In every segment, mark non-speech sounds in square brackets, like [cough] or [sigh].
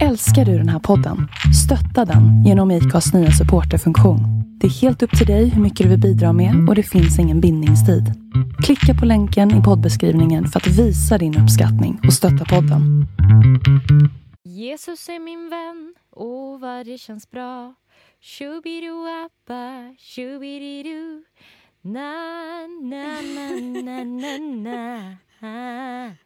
Älskar du den här podden? Stötta den genom IKAs nya supporterfunktion. Det är helt upp till dig hur mycket du vill bidra med och det finns ingen bindningstid. Klicka på länken i poddbeskrivningen för att visa din uppskattning och stötta podden. Jesus är min vän och det känns bra Shubidu-appa, shubididu Na, na, na, na, na, na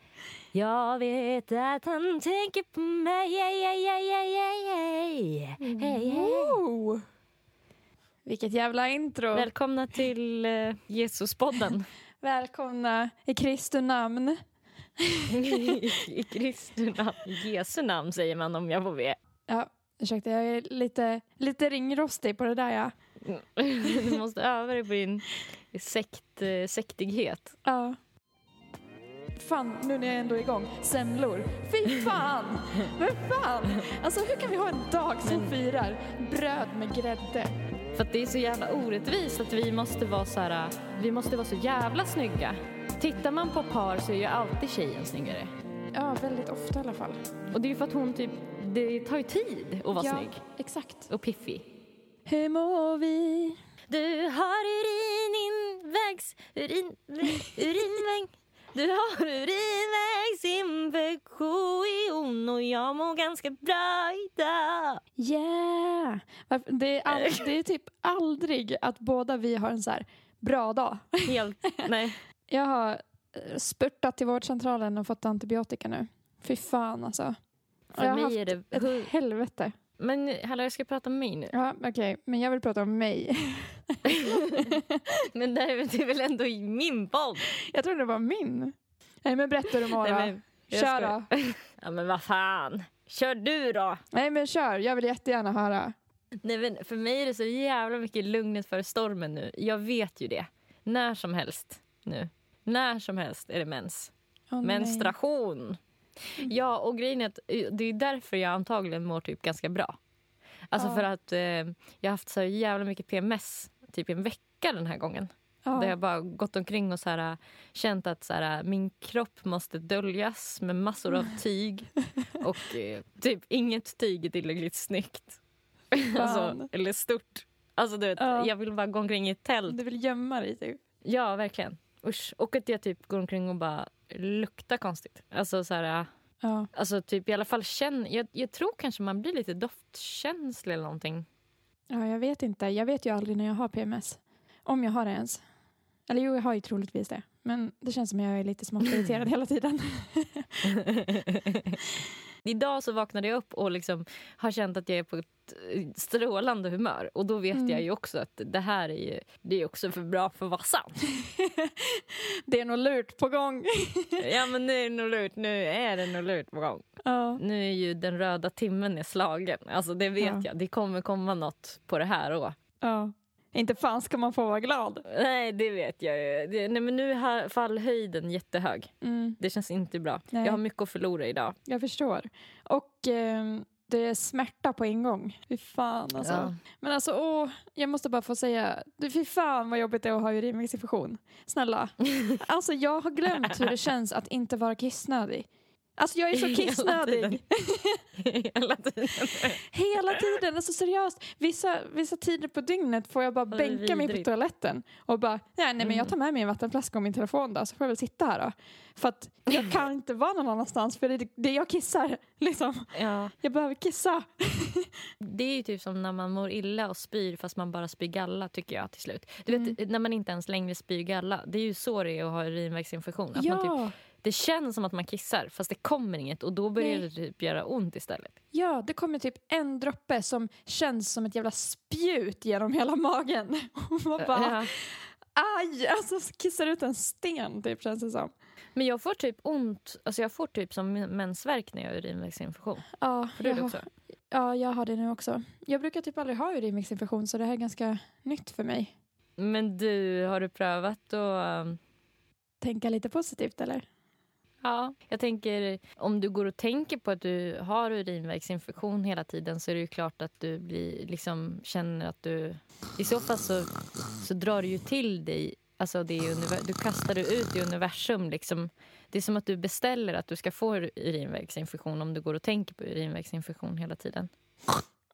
jag vet att han tänker på mig Hey, hey, hey, hey, hey, hey. Hey. Wow. Vilket jävla intro. Välkomna till uh, Jesuspodden [laughs] Välkomna i Kristi namn. I, [laughs] I Kristi namn, Jesu namn säger man om jag får be Ja, ursäkta jag är lite, lite ringrostig på det där ja. [laughs] Du måste öva dig på din sekt, eh, sektighet. Ja. Fan, nu när jag ändå är igång. Semlor. Fy [laughs] fan! Men fan! Alltså hur kan vi ha en dag som Men- firar bröd med grädde? För att det är så jävla orättvist att vi måste vara så här, vi måste vara så jävla snygga. Tittar man på par så är ju alltid tjejen snyggare. Ja, väldigt ofta i alla fall. Och det är ju för att hon typ, det tar ju tid att vara ja, snygg exakt. och piffig. Hur mår vi? Du har urinvägs, urin, urinväg. Du har urinvägsinfektion och jag mår ganska bra idag. Yeah! Varför- Det är, all, [laughs] det är typ aldrig att båda vi har en så här bra dag. Helt, nej. [laughs] Jag har eh, spurtat till vårdcentralen och fått antibiotika nu. Fy fan alltså. För mig är det... ett helvete. Men hallå, jag ska prata om mig nu. Ja, okej. Men jag vill prata om mig. [laughs] Men det är väl ändå i min podd? jag tror det var min. Nej, men berätta du Nej, men, jag Kör då. [laughs] Ja men vad fan. Kör du då. Nej, men kör. Jag vill jättegärna höra. Nej, men för mig är det så jävla mycket lugnet före stormen nu. Jag vet ju det. När som helst nu. När som helst är det mens. Nej. Menstruation. Ja, och grejen är att eh, det är därför jag antagligen mår typ ganska bra. Alltså Ja. för att eh, jag har haft så jävla mycket PMS typ en vecka den här gången. Ja. Där jag bara gått omkring och så här, äh, känt att så här, äh, min kropp måste döljas med massor av [laughs] tyg. och eh, typ inget tyg är tillräckligt snyggt. [laughs] alltså, eller stort. Alltså du vet, Ja. jag vill bara gå omkring i ett tält. Du vill gömma dig typ. Ja, verkligen. Usch. Och att jag typ går omkring och bara luktar konstigt. Alltså så här, Ja. alltså typ i alla fall känn, jag, jag tror kanske man blir lite doftkänslig eller någonting. ja, jag vet inte. Jag vet ju aldrig när jag har PMS. Om jag har det ens. Eller jo, jag har ju troligtvis det. Men det känns som jag är lite smått irriterad [laughs] hela tiden. [laughs] Idag så vaknade jag upp och liksom har känt att jag är på ett eh, strålande humör. Och då vet Mm. jag ju också att det här är ju det är också för bra för att vara sant. [laughs] det är nog lurt på gång. [laughs] ja men nu är det nog lurt, nu är det nog lurt på gång. ja. Nu är ju den röda timmen är slagen. Alltså det vet Ja. jag, det kommer komma något på det här och ja. Inte fan ska man få vara glad. Nej det vet jag ju. Det, nej men nu är fallhöjden jättehög. Mm, Det känns inte bra. Nej. Jag har mycket att förlora idag. jag förstår. Och ehm, det är smärta på en gång. Fy fan alltså. Ja. Men alltså, åh, jag måste bara få säga, fy fan vad jobbigt det är att ha urinvägsinfektion. Snälla. [laughs] Alltså jag har glömt hur det känns att inte vara kissnödig. Alltså jag är så [laughs] kissnödig. [laughs] Hela tiden. Hela tiden, alltså seriöst. Vissa, vissa tider på dygnet får jag bara Ja, är bänka mig på toaletten och bara, nej, nej men jag tar med mig en vattenflaska och min telefon då, så får jag väl sitta här då. För att jag [laughs] kan inte vara någon annanstans för det, det jag kissar, liksom. Ja. Jag behöver kissa. Det är ju typ som när man mår illa och spyr fast man bara spyr galla tycker jag till slut. Du vet när man inte ens längre spyr galla. Det är ju så det är att ha urinvägsinfektion. Att man typ, Ja, det känns som att man kissar fast det kommer inget och då börjar Nej. det typ göra ont istället. ja, det kommer typ en droppe som känns som ett jävla spjut genom hela magen. [laughs] Och man bara, Ja. aj, alltså kissar ut en sten typ känns det som. Men jag får typ ont, alltså jag får typ som mensvärk när jag har urinvägsinfektion. Ja, Får du det också? Ja, jag har det nu också. Jag brukar typ aldrig ha urinvägsinfektion så det här är ganska nytt för mig. Men du, har du prövat att um, Tänka lite positivt eller? Ja, jag tänker om du går och tänker på att du har urinvägsinfektion hela tiden så är det ju klart att du blir, liksom, känner att du... I så fall så, så drar du ju till dig Alltså det är du kastar det ut i universum. Liksom. Det är som att du beställer att du ska få urinvägsinfektion om du går och tänker på urinvägsinfektion hela tiden.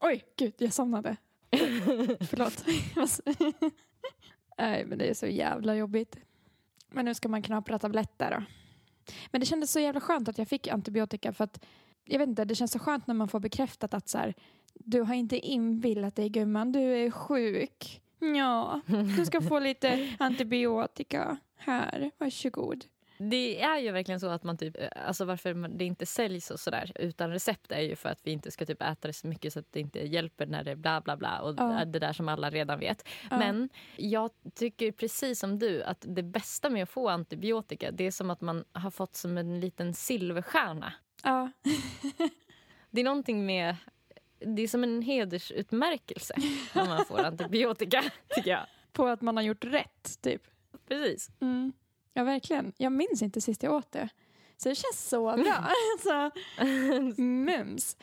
Oj, gud, jag somnade. [laughs] Förlåt. [laughs] Nej, men det är så jävla jobbigt. Men nu ska man knapra tabletter då. Men det kändes så jävla skönt att jag fick antibiotika för att jag vet inte, det känns så skönt när man får bekräftat att så här, du har inte inbillat dig gumman, du är sjuk. Ja, du ska få lite [laughs] antibiotika. Här, varsågod. Det är ju verkligen så att man typ, alltså varför det inte säljs och sådär utan recept är ju för att vi inte ska typ äta det så mycket så att det inte hjälper när det är bla bla bla och Ja. det där som alla redan vet. Ja. Men jag tycker precis som du att det bästa med att få antibiotika det är som att man har fått som en liten silverstjärna. Ja, Det är någonting med, det är som en hedersutmärkelse när man får [laughs] antibiotika tycker jag. på att man har gjort rätt, typ. Precis. Mm. Ja, verkligen. Jag minns inte sist jag åt det. Så det känns så bra. [laughs] så, [laughs] mums.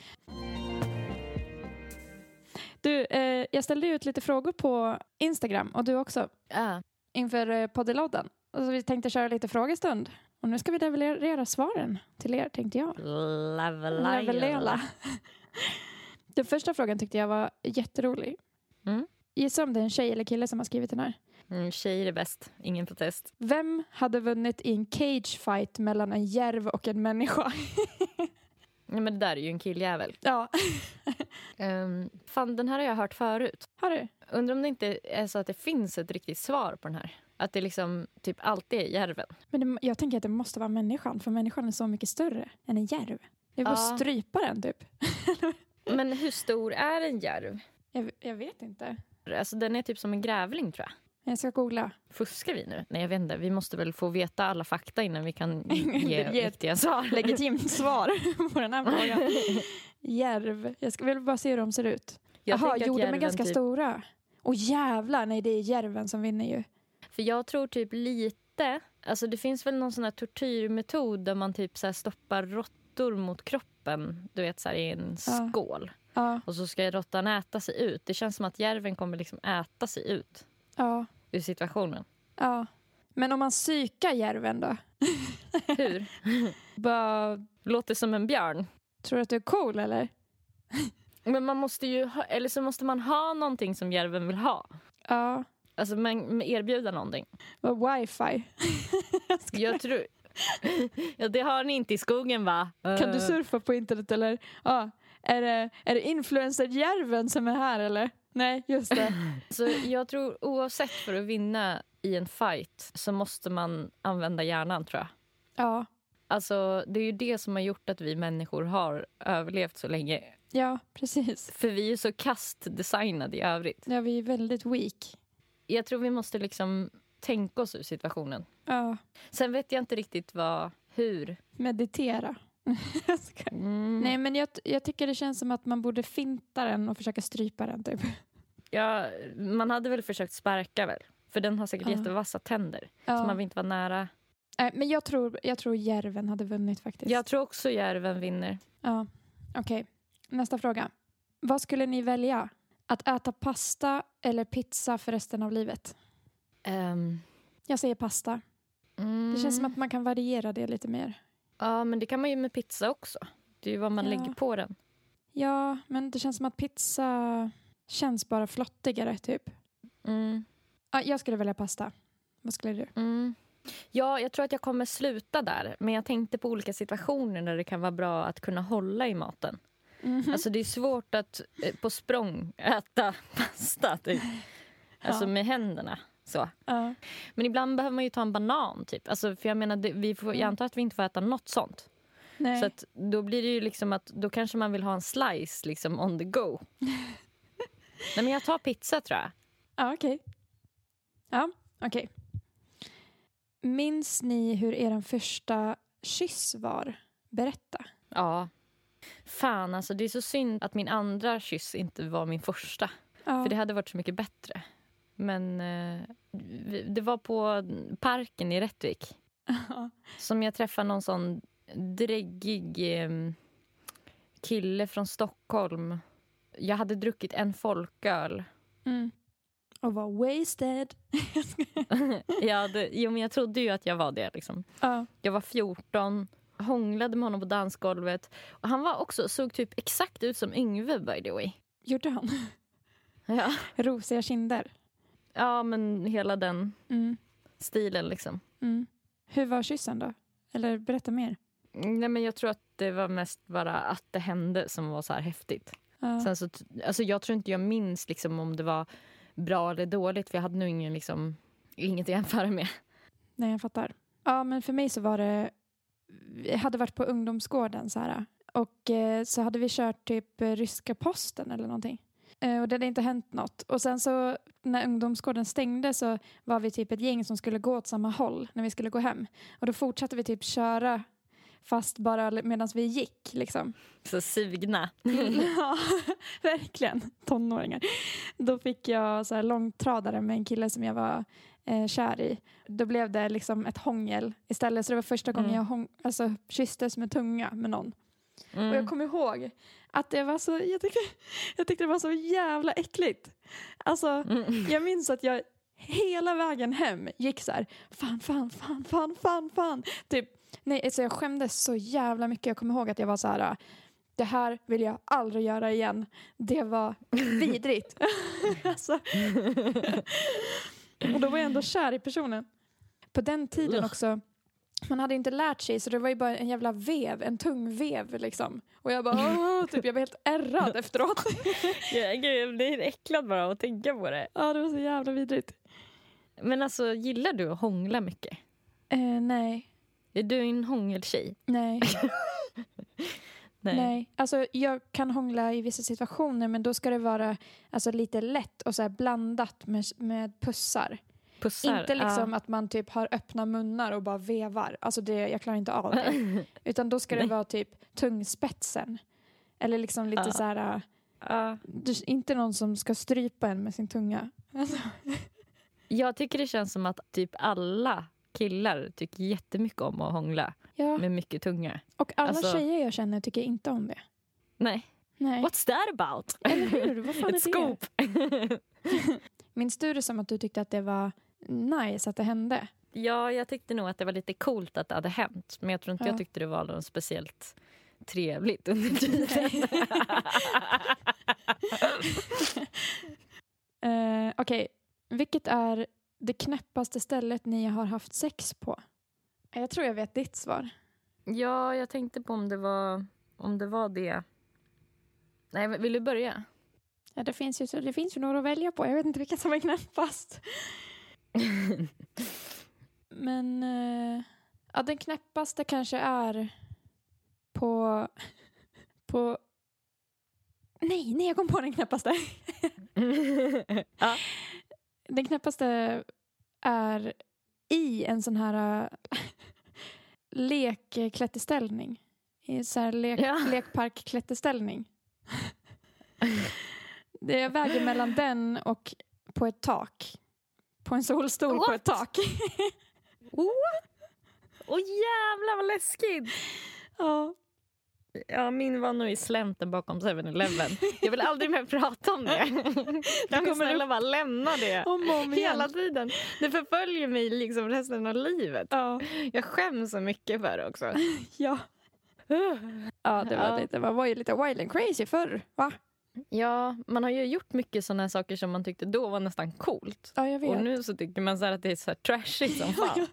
Du, eh, jag ställde ut lite frågor på Instagram och du också Ja. inför eh, poddelodden. Och så vi tänkte köra lite frågestund. Och nu ska vi leverera svaren till er, tänkte jag. Levelera. [laughs] Den första frågan tyckte jag var jätterolig. Mm. Gissa om det är en tjej eller kille som har skrivit den här. Mm, tjejer är bäst, ingen protest. Vem hade vunnit i en cage fight mellan en järv och en människa? [laughs] Ja, men det där är ju en killjävel. ja, Um, [laughs] fan, den här har jag hört förut. har du? Undrar om det inte är så att det finns ett riktigt svar på den här. Att det liksom typ alltid är järven. Men det, jag tänker att det måste vara människan, för människan är så mycket större än en järv. Det är bara Ja. att strypa den typ. [laughs] Men hur stor är en järv? Jag, jag vet inte. Alltså den är typ som en grävling tror jag. Jag ska googla. Fuskar vi nu? Nej jag vet inte. Vi måste väl få veta alla fakta innan vi kan [laughs] ge Ge ett riktiga svar. Legitimt [laughs] svar på den här frågan. [laughs] Järv. Jag ska väl bara se hur de ser ut. Jag Jaha, jo de är ganska typ, stora. Och jävlar, nej det är järven som vinner ju. För jag tror typ lite, alltså det finns väl någon sån här tortyrmetod där man typ så stoppar råttor mot kroppen, du vet så här i en Ja. skål. Ja, Och så ska råttan äta sig ut. Det känns som att järven kommer liksom äta sig ut ja, ur situationen. ja. Men om man psykar järven då? Hur? [laughs] Bara, Låter som en björn. tror du att du är cool eller? [laughs] Men man måste ju ha, eller så måste man ha någonting som järven vill ha. Ja, Alltså man erbjuda någonting. och wifi. [laughs] Jag tror... Ja, det har ni inte i skogen va? Kan du Eh, surfa på internet eller? Ja. Är det, är det influencer-järven som är här eller? Nej, just det. [laughs] Så jag tror oavsett för att vinna i en fight så måste man använda hjärnan tror jag. Ja, Alltså det är ju det som har gjort att vi människor har överlevt så länge. ja precis. För vi är så kastdesignade i övrigt. Ja, vi är väldigt weak. Jag tror vi måste liksom tänka oss ur situationen. Ja, Sen vet jag inte riktigt vad, hur. meditera. [laughs] Mm. Nej, men jag, jag tycker det känns som att man borde finta den och försöka strypa den typ. Ja, man hade väl försökt sparka väl? För den har säkert Ja. jättevassa tänder. Så Ja. man vill inte vara nära. Nej, men jag tror, jag tror järven hade vunnit faktiskt. Jag tror också järven vinner. Ja, okej. Nästa fråga. Vad skulle ni välja? Att äta pasta eller pizza för resten av livet? Ehm, Jag säger pasta. mm. Det känns som att man kan variera det lite mer. Ja, men det kan man ju med pizza också. Det är ju vad man Ja. lägger på den. Ja, men det känns som att pizza känns bara flottigare typ. Mm. Ja, jag skulle välja pasta. Vad skulle du? Mm. Ja, jag tror att jag kommer sluta där. Men jag tänkte på olika situationer där det kan vara bra att kunna hålla i maten. Mhm. Alltså det är svårt att eh, på språng äta [laughs] pasta typ. Alltså Ja. med händerna. Så. ja. Men ibland behöver man ju ta en banan typ. Alltså, för jag menar, vi får, jag Mm. antar att vi inte får äta något sånt. Nej. Så då blir det ju liksom att då kanske man vill ha en slice liksom on the go. [laughs] Nej men jag tar pizza tror jag. Ja, okej. Ja, okej. Minns ni hur er första kyss var? Berätta. Ja. Fan alltså det är så synd att min andra kyss inte var min första. Ja. För det hade varit så mycket bättre. Men eh, det var på parken i Rättvik. Som jag träffade någon sån dräggig eh, kille från Stockholm. Jag hade druckit en folköl. Mm. Och var wasted. [laughs] ja, det, jo, men jag trodde ju att jag var det. Liksom. Ja. Jag var 14, hånglade med honom på dansgolvet. Och han var också, såg typ exakt ut som Yngve by the way. Gjorde han? [laughs] Ja, Rosiga kinder. ja men hela den Mm. stilen liksom. Mm. Hur var kyssen då? Eller berätta mer. Nej, men jag tror att det var mest bara att det hände som var så här häftigt. Ja. Sen så, alltså jag tror inte jag minns liksom om det var bra eller dåligt för jag hade nog ingen, liksom, inget att jämföra med. Nej, jag fattar. Ja, men för mig så var det... Jag hade varit på ungdomsgården så här. Och eh, så hade vi kört typ eh, ryska posten eller någonting. Eh, och det hade inte hänt något. Och sen så när ungdomsgården stängde så var vi typ ett gäng som skulle gå åt samma håll när vi skulle gå hem. Och då fortsatte vi typ köra fast bara medan vi gick liksom. Så sugna. [laughs] ja, [laughs] verkligen. Tonåringar. Då fick jag så här långtradare med en kille som jag var eh, kär i. Då blev det liksom ett hångel istället. Så det var första gången Mm. jag hång- alltså, kysstes med tunga med någon. Och Mm. jag kommer ihåg att det var så, jag tyckte, [laughs] jag tyckte det var så jävla äckligt. Alltså, Mm. jag minns att jag hela vägen hem gick så här, fan, fan, fan, fan, fan, fan. Typ, nej, alltså jag skämdes så jävla mycket. Jag kommer ihåg att jag var så här, det här vill jag aldrig göra igen. Det var vidrigt. [laughs] alltså. [laughs] Och då var jag ändå kär i personen. På den tiden också, man hade inte lärt sig så det var ju bara en jävla vev, en tung vev liksom. Och jag bara, Åh, typ, jag var helt ärrad efteråt. [laughs] Ja, gud, jag blir äcklad bara av att tänka på det. ja, det var så jävla vidrigt. Men alltså, gillar du att hångla mycket? Eh, nej, Är du en hångeltjej? [laughs] nej. Nej. Alltså, jag kan hångla i vissa situationer men då ska det vara alltså, lite lätt och så blandat med, med pussar. Pussar? Inte liksom att man typ har öppna munnar och bara vevar. Alltså det, jag klarar inte av det. [laughs] Utan då ska det Nej. vara typ tungspetsen. Eller liksom lite Ja. så här... du- inte någon som ska strypa en med sin tunga. Alltså, [laughs] Jag tycker det känns som att typ alla killar tycker jättemycket om att hångla ja. med mycket tunga. Och alla alltså- tjejer jag känner tycker inte om det. Nej. Nej. What's that about? Eller hur? Vad fan [laughs] är Ett det? scoop. [laughs] Minns du det som att du tyckte att det var nice att det hände? ja, jag tyckte nog att det var lite coolt att det hade hänt. Men jag tror inte Ja. jag tyckte det var något speciellt trevligt under [laughs] tiden. Eh, Okej, vilket är det knäppaste stället ni har haft sex på? Jag tror jag vet ditt svar. ja, jag tänkte på om det var, om det, var det. Nej, vill du börja? Ja, det, finns ju, det finns ju några att välja på. Jag vet inte vilket som är knäppast. [laughs] Men eh, ja, den knäppaste kanske är på... på nej, nej, jag kom på den knäppaste. [laughs] ja. Den knäppaste är i en sån här äh, [laughs] lekklätterställning. I så här lek, Ja. lekparkklätterställning. [laughs] Det jag väger mellan den och på ett tak. På en solstol på What? ett tak. [laughs] Åh jävlar vad läskigt! ja. Ja, min var nog i slänten bakom 7-Eleven. Jag vill aldrig mer prata om det. [laughs] [laughs] Kan vi kommer snälla bara lämna det? Om och om igen. Hela tiden. Det förföljer mig liksom resten av livet. Ja. Jag skäms så mycket för det också. [laughs] ja. Ja, det var, Ja. Lite, man var ju lite wild and crazy förr. Va? Ja, man har ju gjort mycket sådana saker som man tyckte då var nästan coolt. Ja, jag vet. Och nu så tycker man så att det är så här trashigt som fan.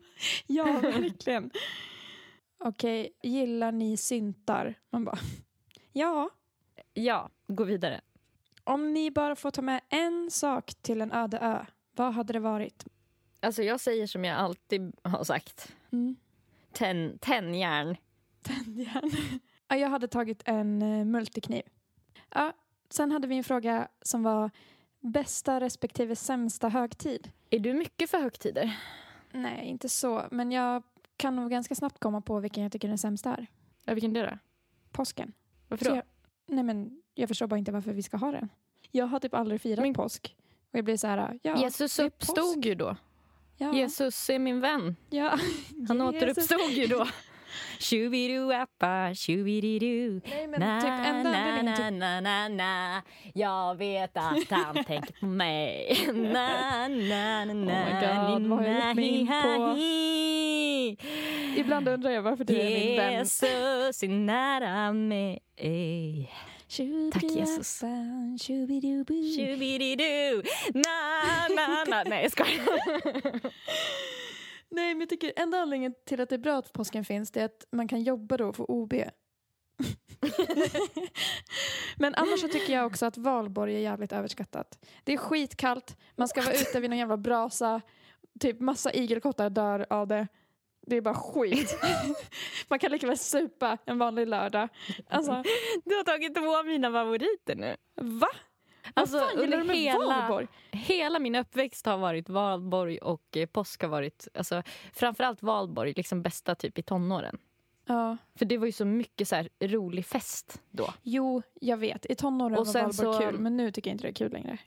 Ja, verkligen. Okej, gillar ni syntar? Man bara, [laughs] ja. Ja, gå vidare. Om ni bara får ta med en sak till en öde ö, vad hade det varit? Alltså jag säger som jag alltid har sagt. Mm. Tenn, tennjärn. Tändjärn. [laughs] ja, jag hade tagit en uh, multikniv. Ja, sen hade vi en fråga som var bästa respektive sämsta högtid. Är du mycket för högtider? Nej, inte så. Men jag kan nog ganska snabbt komma på vilken jag tycker den sämsta är. Ja, vilken är det? Påsken. Varför då? Jag, nej, men jag förstår bara inte varför vi ska ha den. Jag har typ aldrig firat påsk. Och jag blir så här, ja. Jesus det uppstod ju då. Ja, Jesus är min vän. ja. Han [laughs] Jesus. återuppstod ju då. Tjubidu-appa, tjubididu. Nej, men Na, typ enda na, na, till... na, na, na. Jag vet att han [laughs] tänker på mig. Na, na, na, na, Oh my God, vad har jag gett mig in på? Ibland undrar jag varför du är min vän. Jesus är nära mig. Tack, Jesus. Shoobididu. Na, na, na. Nej, jag skojar. [laughs] Nej, men jag tycker enda anledningen till att det är bra att påsken finns det är att man kan jobba då och få OB. [laughs] men annars så tycker jag också att valborg är jävligt överskattat. Det är skitkallt, man ska vara ute vid någon jävla brasa, typ massa igelkottar dör av det. Det är bara skit. [laughs] man kan lika väl supa en vanlig lördag. Alltså, Du har tagit två av mina favoriter nu. va? Alltså, Vad fan under du med hela- valborg? Hela min uppväxt har varit valborg och eh, påsk har varit, alltså, framförallt valborg, liksom bästa typ i tonåren. Ja. För det var ju så mycket så här rolig fest då. Jo, jag vet. I tonåren Och var valborg så- kul, men nu tycker jag inte det är kul längre.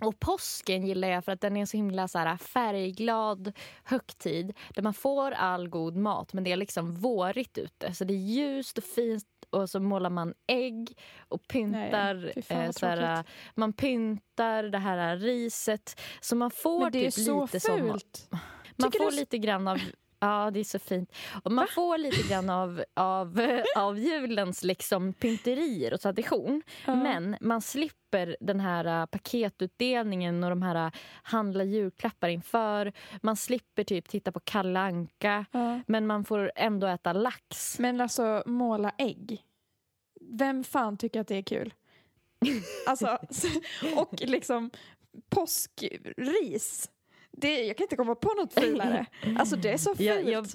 Och påsken gillar jag för att den är en så himla så här färgglad högtid där man får all god mat men det är liksom vårigt ute. Så det är ljust och fint och så målar man ägg och pyntar. Nej, fan eh, så här, tråkigt. man pyntar det här riset. Så man får Men det är typ så fult. Man Tycker får du- lite grann av... Ja, det är så fint. Och man får lite grann av, av, [laughs] av julens liksom pynterier och tradition. Ja. Men man slipper den här äh, paketutdelningen och de här äh, handla julklappar inför. Man slipper typ titta på Kalle Anka. Ja. Men man får ändå äta lax. Men alltså, måla ägg. Vem fan tycker att det är kul? [laughs] Alltså, [laughs] och liksom påskris. Det, jag kan inte komma på något fulare. Alltså det är så [laughs] fult. Jag, jag,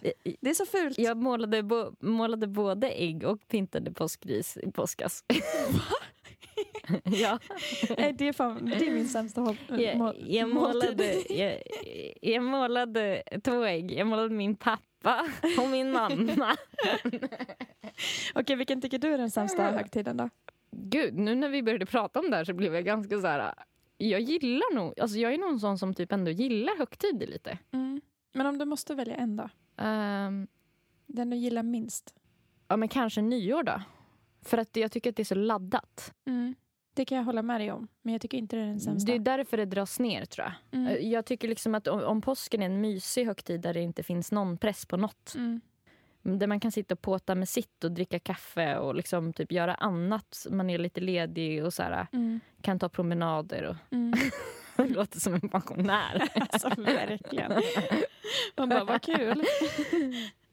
det är så fult. jag målade, bo, målade både ägg och pyntade påskris i påskas. [laughs] [laughs] ja. Nej, det, är fan, det är min sämsta håll, Jag, jag, målade, jag, jag målade två ägg. Jag målade min pappa och min mamma. Okej, vilken tycker du är den sämsta högtiden då? Gud, nu när vi började prata om det här så blev jag ganska så här... Jag gillar nog... Alltså jag är någon sån som typ ändå gillar högtider lite. Mm. Men om du måste välja en då? Ehm, Den du gillar minst? ja, men kanske nyår då. För att jag tycker att det är så laddat. Mm. Det kan jag hålla med dig om, men jag tycker inte det är den sämsta. Det är därför det dras ner tror jag. Mm. Jag tycker liksom att om, om påsken är en mysig högtid där det inte finns någon press på något. Mm. Där man kan sitta och påta med sitt och dricka kaffe och liksom typ göra annat. Man är lite ledig och så här, Mm. kan ta promenader. Och, Mm. [laughs] låter som en pensionär. [laughs] Alltså verkligen. Man bara, vad kul. [laughs]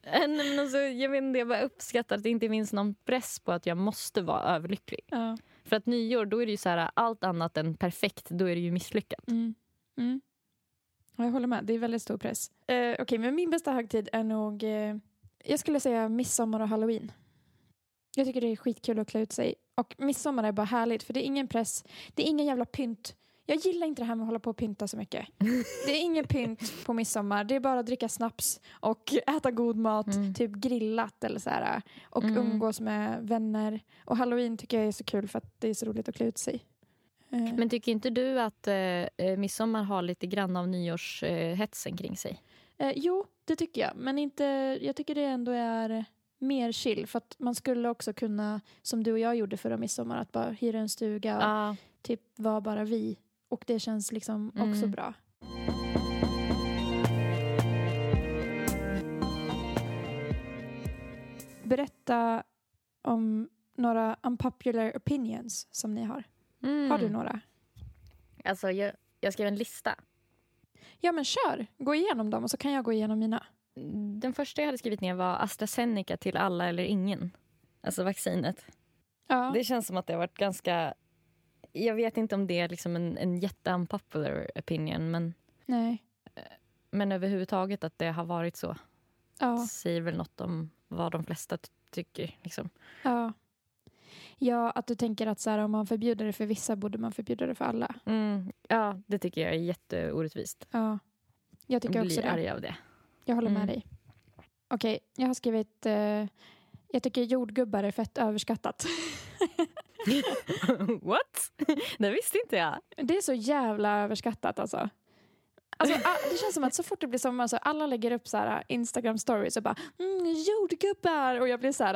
Eh, men alltså, jag, vet inte, jag bara uppskattar att det inte finns någon press på att jag måste vara överlycklig. Ja. För att nyår, då är det ju så här, allt annat än perfekt. Då är det ju misslyckat. Mm. Mm. Ja, jag håller med, det är väldigt stor press. Eh, Okej, men min bästa högtid är nog, eh, jag skulle säga midsommar och halloween. Jag tycker det är skitkul att klä ut sig. Och midsommar är bara härligt för det är ingen press, det är ingen jävla pynt. Jag gillar inte det här med att hålla på och pynta så mycket. [laughs] Det är ingen pynt på midsommar, det är bara att dricka snaps och [laughs] äta god mat, Mm. typ grillat eller så här. Och Mm. umgås med vänner. Och halloween tycker jag är så kul för att det är så roligt att klä ut sig. Eh, Men tycker inte du att eh, eh, midsommar har lite grann av nyårshetsen kring sig? Eh, jo, det tycker jag. Men inte, jag tycker det ändå är mer chill. För att man skulle också kunna, som du och jag gjorde förra midsommar, att bara hyra en stuga och Ja. typ vara bara vi. Och det känns liksom också Mm. bra. Berätta om några unpopular opinions som ni har. Mm. Har du några? Alltså, jag, jag skrev en lista. Ja men kör, gå igenom dem och så kan jag gå igenom mina. Den första jag hade skrivit ner var AstraZeneca till alla eller ingen. Alltså vaccinet. Ja. Det känns som att det har varit ganska... Jag vet inte om det är liksom en, en jätte-unpopular opinion men, Nej. men överhuvudtaget att det har varit så Ja. säger väl något om vad de flesta ty- tycker. Liksom. Ja. Ja, att du tänker att så här, om man förbjuder det för vissa borde man förbjuda det för alla. Mm, ja, det tycker jag är jätteorättvist. Ja. Jag Jag tycker också blir det. arg av det. Jag håller med Mm. dig. Okej, jag har skrivit... Eh, jag tycker jordgubbar är fett överskattat. [laughs] What? Det visste inte jag. Det är så jävla överskattat alltså. Alltså, det känns som att så fort det blir sommar så alla lägger upp så här Instagram stories och bara mm, jordgubbar och jag blir så här,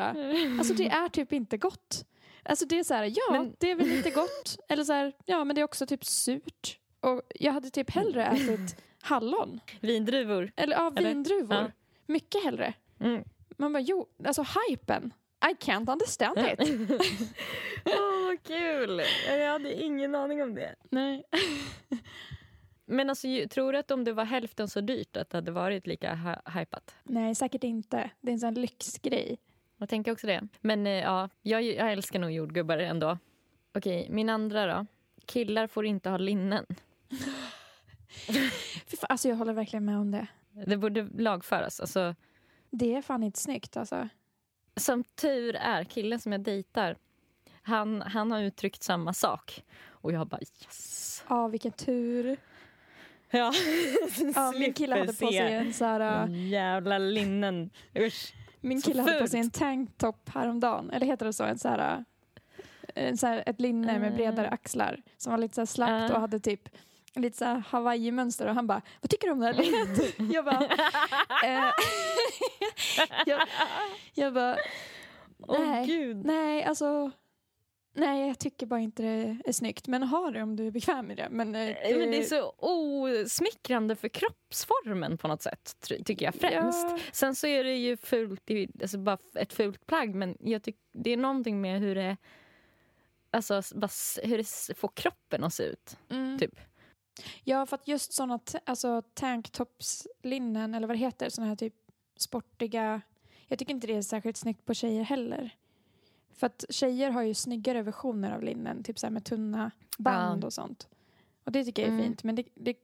alltså det är typ inte gott. Alltså det är så här, ja, Men- det är väl lite gott. [laughs] Eller så här, ja, men det är också typ surt. Och jag hade typ hellre ätit [laughs] hallon. Vindruvor. Eller ja, vindruvor. Ja. Mycket hellre. Mm. Man bara, jo, alltså hypen. I can't understand it. [laughs] Åh, vad kul! Jag hade ingen aning om det. Nej. Men alltså, tror du att om det var hälften så dyrt att det hade varit lika hy- hypat? Nej, säkert inte. Det är en sån lyxgrej. Jag tänker också det. Men eh, ja, jag, jag älskar nog jordgubbar ändå. Okej, min andra då. Killar får inte ha linnen. [laughs] Alltså jag håller verkligen med om det. Det borde lagföras. Alltså, Det är fan inte snyggt alltså. som tur är, killen som jag dejtar, han, han har uttryckt samma sak. Och jag bara yes. Ja, vilken tur. Ja, [laughs] Ja, min kille hade på sig en så här... Mm, Jävla linnen. Usch. Min kille hade på sig en tanktop häromdagen. Eller heter det så? En så här, en så här, ett linne med bredare Eh. axlar. Som var lite så här slappt Eh. och hade typ lite så här hawaii-mönster. Och han bara, vad tycker du om det här linnet? [laughs] jag bara, eh, [laughs] jag, jag bara, Nej. gud. nej alltså. Nej, jag tycker bara inte det är snyggt. Men ha det om du är bekväm med det. Men, eh, Eh, Men det är så osmickrande för kroppsformen på något sätt, ty- tycker jag främst. Ja. Sen så är det ju fult, alltså bara ett fult plagg, men jag tycker det är någonting med hur det, alltså, hur det får kroppen att se ut. Mm. Typ. Ja, för att just sådana alltså, tanktoppslinnen, eller vad det heter, sådana här typ sportiga... Jag tycker inte det är särskilt snyggt på tjejer heller. För att tjejer har ju snyggare versioner av linnen, typ så med tunna band Ja. och sånt. Och det tycker jag är Mm. fint, men det, det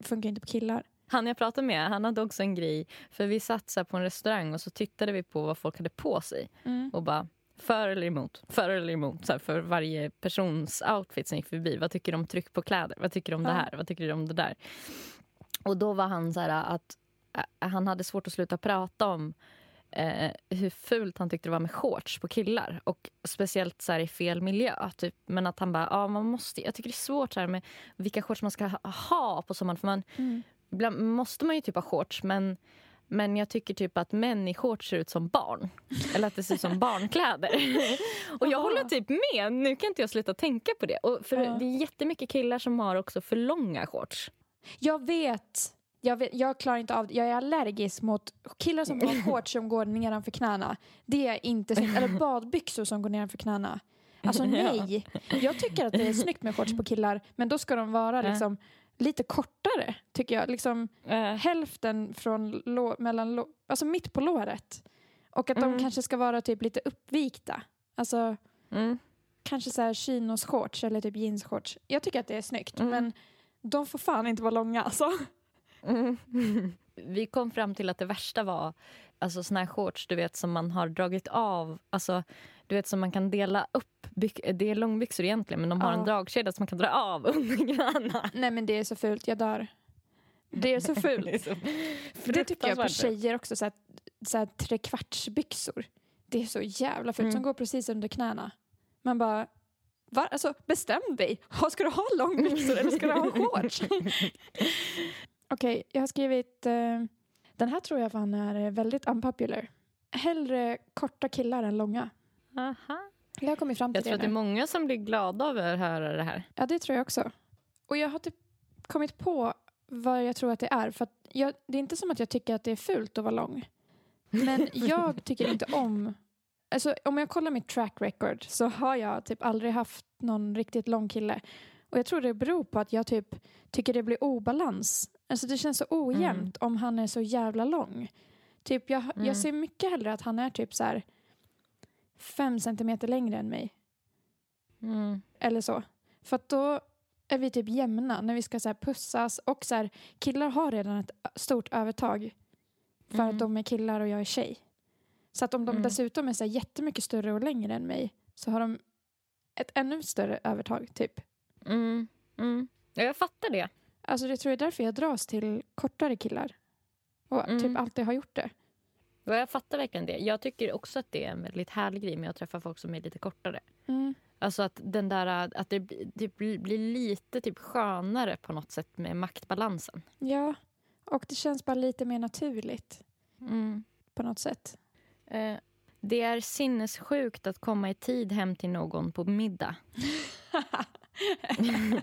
funkar inte på killar. Han jag pratade med han hade också en grej, för vi satt så på en restaurang och så tittade vi på vad folk hade på sig Mm. och bara för eller emot, för eller emot så här, för varje persons outfit som gick förbi. Vad tycker du om tryck på kläder? Vad tycker du om det Ja. här? Vad tycker du om det där? Och då var han så här att han hade svårt att sluta prata om eh, hur fult han tyckte det var med shorts på killar. Och speciellt så här, i fel miljö. Typ. Men att han bara, ja man måste, jag tycker det är svårt så med vilka shorts man ska ha, på sommaren. För man, Mm. ibland måste man ju typ ha shorts men men jag tycker typ att män i shorts ser ut som barn. Eller att det ser ut som barnkläder. [laughs] och jag håller typ med. Nu kan inte jag sluta tänka på det. Och för Ja. Det är jättemycket killar som har också för långa shorts. Jag vet. Jag, vet, jag klarar inte av det. Jag är allergisk mot killar som har [laughs] shorts som går nedanför knäna. Det är inte snyggt. Eller badbyxor som går nedanför knäna. Alltså [laughs] nej. Jag tycker att det är snyggt med shorts på killar men då ska de vara liksom lite kortare tycker jag. Liksom Eh, hälften från lå, mellan lå, alltså mitt på låret. Och att de Mm. kanske ska vara typ lite uppvikta. Alltså mm. kanske så här chinos-shorts eller typ jeans-shorts. Jag tycker att det är snyggt Mm. men de får fan inte vara långa alltså. Mm. [laughs] Vi kom fram till att det värsta var alltså såna här shorts du vet som man har dragit av. Alltså, du vet som man kan dela upp. Det är långbyxor egentligen men de har Ja. en dragkedja som man kan dra av [laughs] under knäna. Nej men det är så fult, jag dör. Det är så [laughs] fult. Det så det tycker jag på tjejer också, så här, så här trekvartsbyxor. Det är så jävla fult, Mm. som går precis under knäna. Man bara, va? Alltså, bestäm dig. Ska du ha långbyxor eller ska du ha shorts? Okej, jag har skrivit, eh, den här tror jag fan är eh, väldigt unpopular. Hellre korta killar än långa. Aha. Jag har kommit fram till Jag tror det att det är många som blir glada av att höra det här. Ja, det tror jag också. Och jag har typ kommit på vad jag tror att det är. För att jag, det är inte som att jag tycker att det är fult att vara lång. Men [laughs] jag tycker inte om... Alltså, om jag kollar mitt track record så har jag typ aldrig haft någon riktigt lång kille. Och jag tror det beror på att jag typ tycker det blir obalans. Alltså det känns så ojämnt om han är så jävla lång. Typ jag, Mm. jag ser mycket hellre att han är typ så här fem centimeter längre än mig. Mm. Eller så. För att då är vi typ jämna när vi ska så här pussas. Och så här, killar har redan ett stort övertag. För Mm. att de är killar och jag är tjej. Så att om de Mm. dessutom är så här jättemycket större och längre än mig så har de ett ännu större övertag typ. Mm. Mm. Ja, jag fattar det. Alltså det tror jag är därför jag dras till kortare killar. Och Mm. typ alltid har gjort det. Ja, jag fattar verkligen det. Jag tycker också att det är en väldigt härlig grej med att träffa folk som är lite kortare. Mm. Alltså att, den där, att det, blir blir lite typ skönare på något sätt med maktbalansen. Ja, och det känns bara lite mer naturligt Mm. på något sätt. Eh, Det är sinnessjukt att komma i tid hem till någon på middag. [laughs] [laughs]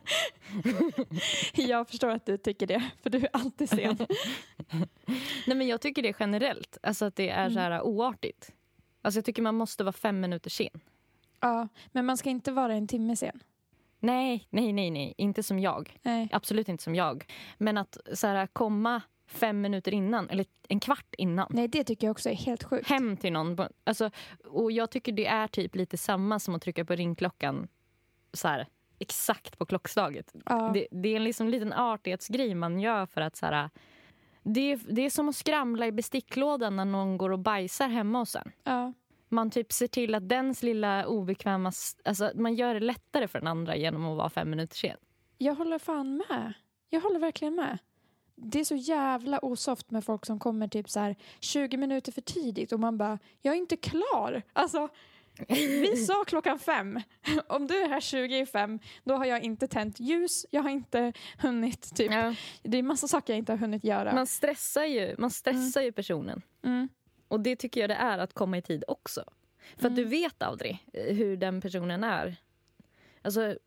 Jag förstår att du tycker det, för du är alltid sen. Nej, men jag tycker det generellt. Alltså att det är Mm. så här oartigt. Alltså jag tycker man måste vara fem minuter sen. ja, men man ska inte vara en timme sen. Nej, nej, nej, nej. Inte som jag. Nej. Absolut inte som jag. Men att så här, komma fem minuter innan, eller en kvart innan. Nej, det tycker jag också är helt sjukt. Hem till någon. Alltså, och jag tycker det är typ lite samma som att trycka på ringklockan så här, exakt på klockslaget. Ja. Det, det är en liksom liten artighetsgrej man gör för att så här, det, är- det är som att skramla i besticklådan när någon går och bajsar hemma hos en. Ja. Man typ ser till att dens lilla obekväma... Alltså man gör det lättare för den andra genom att vara fem minuter sen. Jag håller fan med. Jag håller verkligen med. Det är så jävla osoft med folk som kommer typ så här 20 minuter för tidigt och man bara, jag är inte klar. Alltså, vi sa klockan fem. Om du är här 20 i fem, då har jag inte tänt ljus, jag har inte hunnit typ. Det är massa saker jag inte har hunnit göra. Man stressar ju, man stressar ju personen. Mm. Och det tycker jag det är att komma i tid också. För att du vet aldrig hur den personen är. Alltså,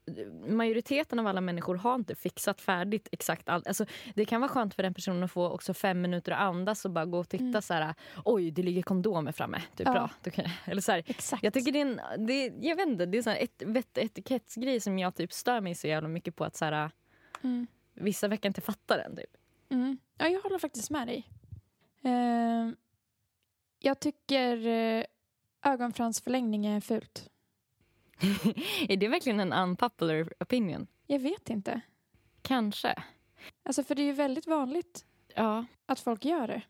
majoriteten av alla människor har inte fixat färdigt exakt allt. Alltså, det kan vara skönt för den personen att få också fem minuter att andas och bara gå och titta så här. Oj, det ligger kondomer framme. Typ Ja. bra. Då kan, eller så här, Exakt. jag tycker det är en, det, jag vet inte, det är ett, vett etikettsgrej som jag typ stör mig så jävla mycket på att så här, Mm. vissa verkar inte fatta den. Typ. Mm. Ja, jag håller faktiskt med dig. Eh, jag tycker eh, ögonfransförlängning är fult. [laughs] är det verkligen en unpopular opinion? Jag vet inte. Kanske. Alltså för det är ju väldigt vanligt Ja. att folk gör det.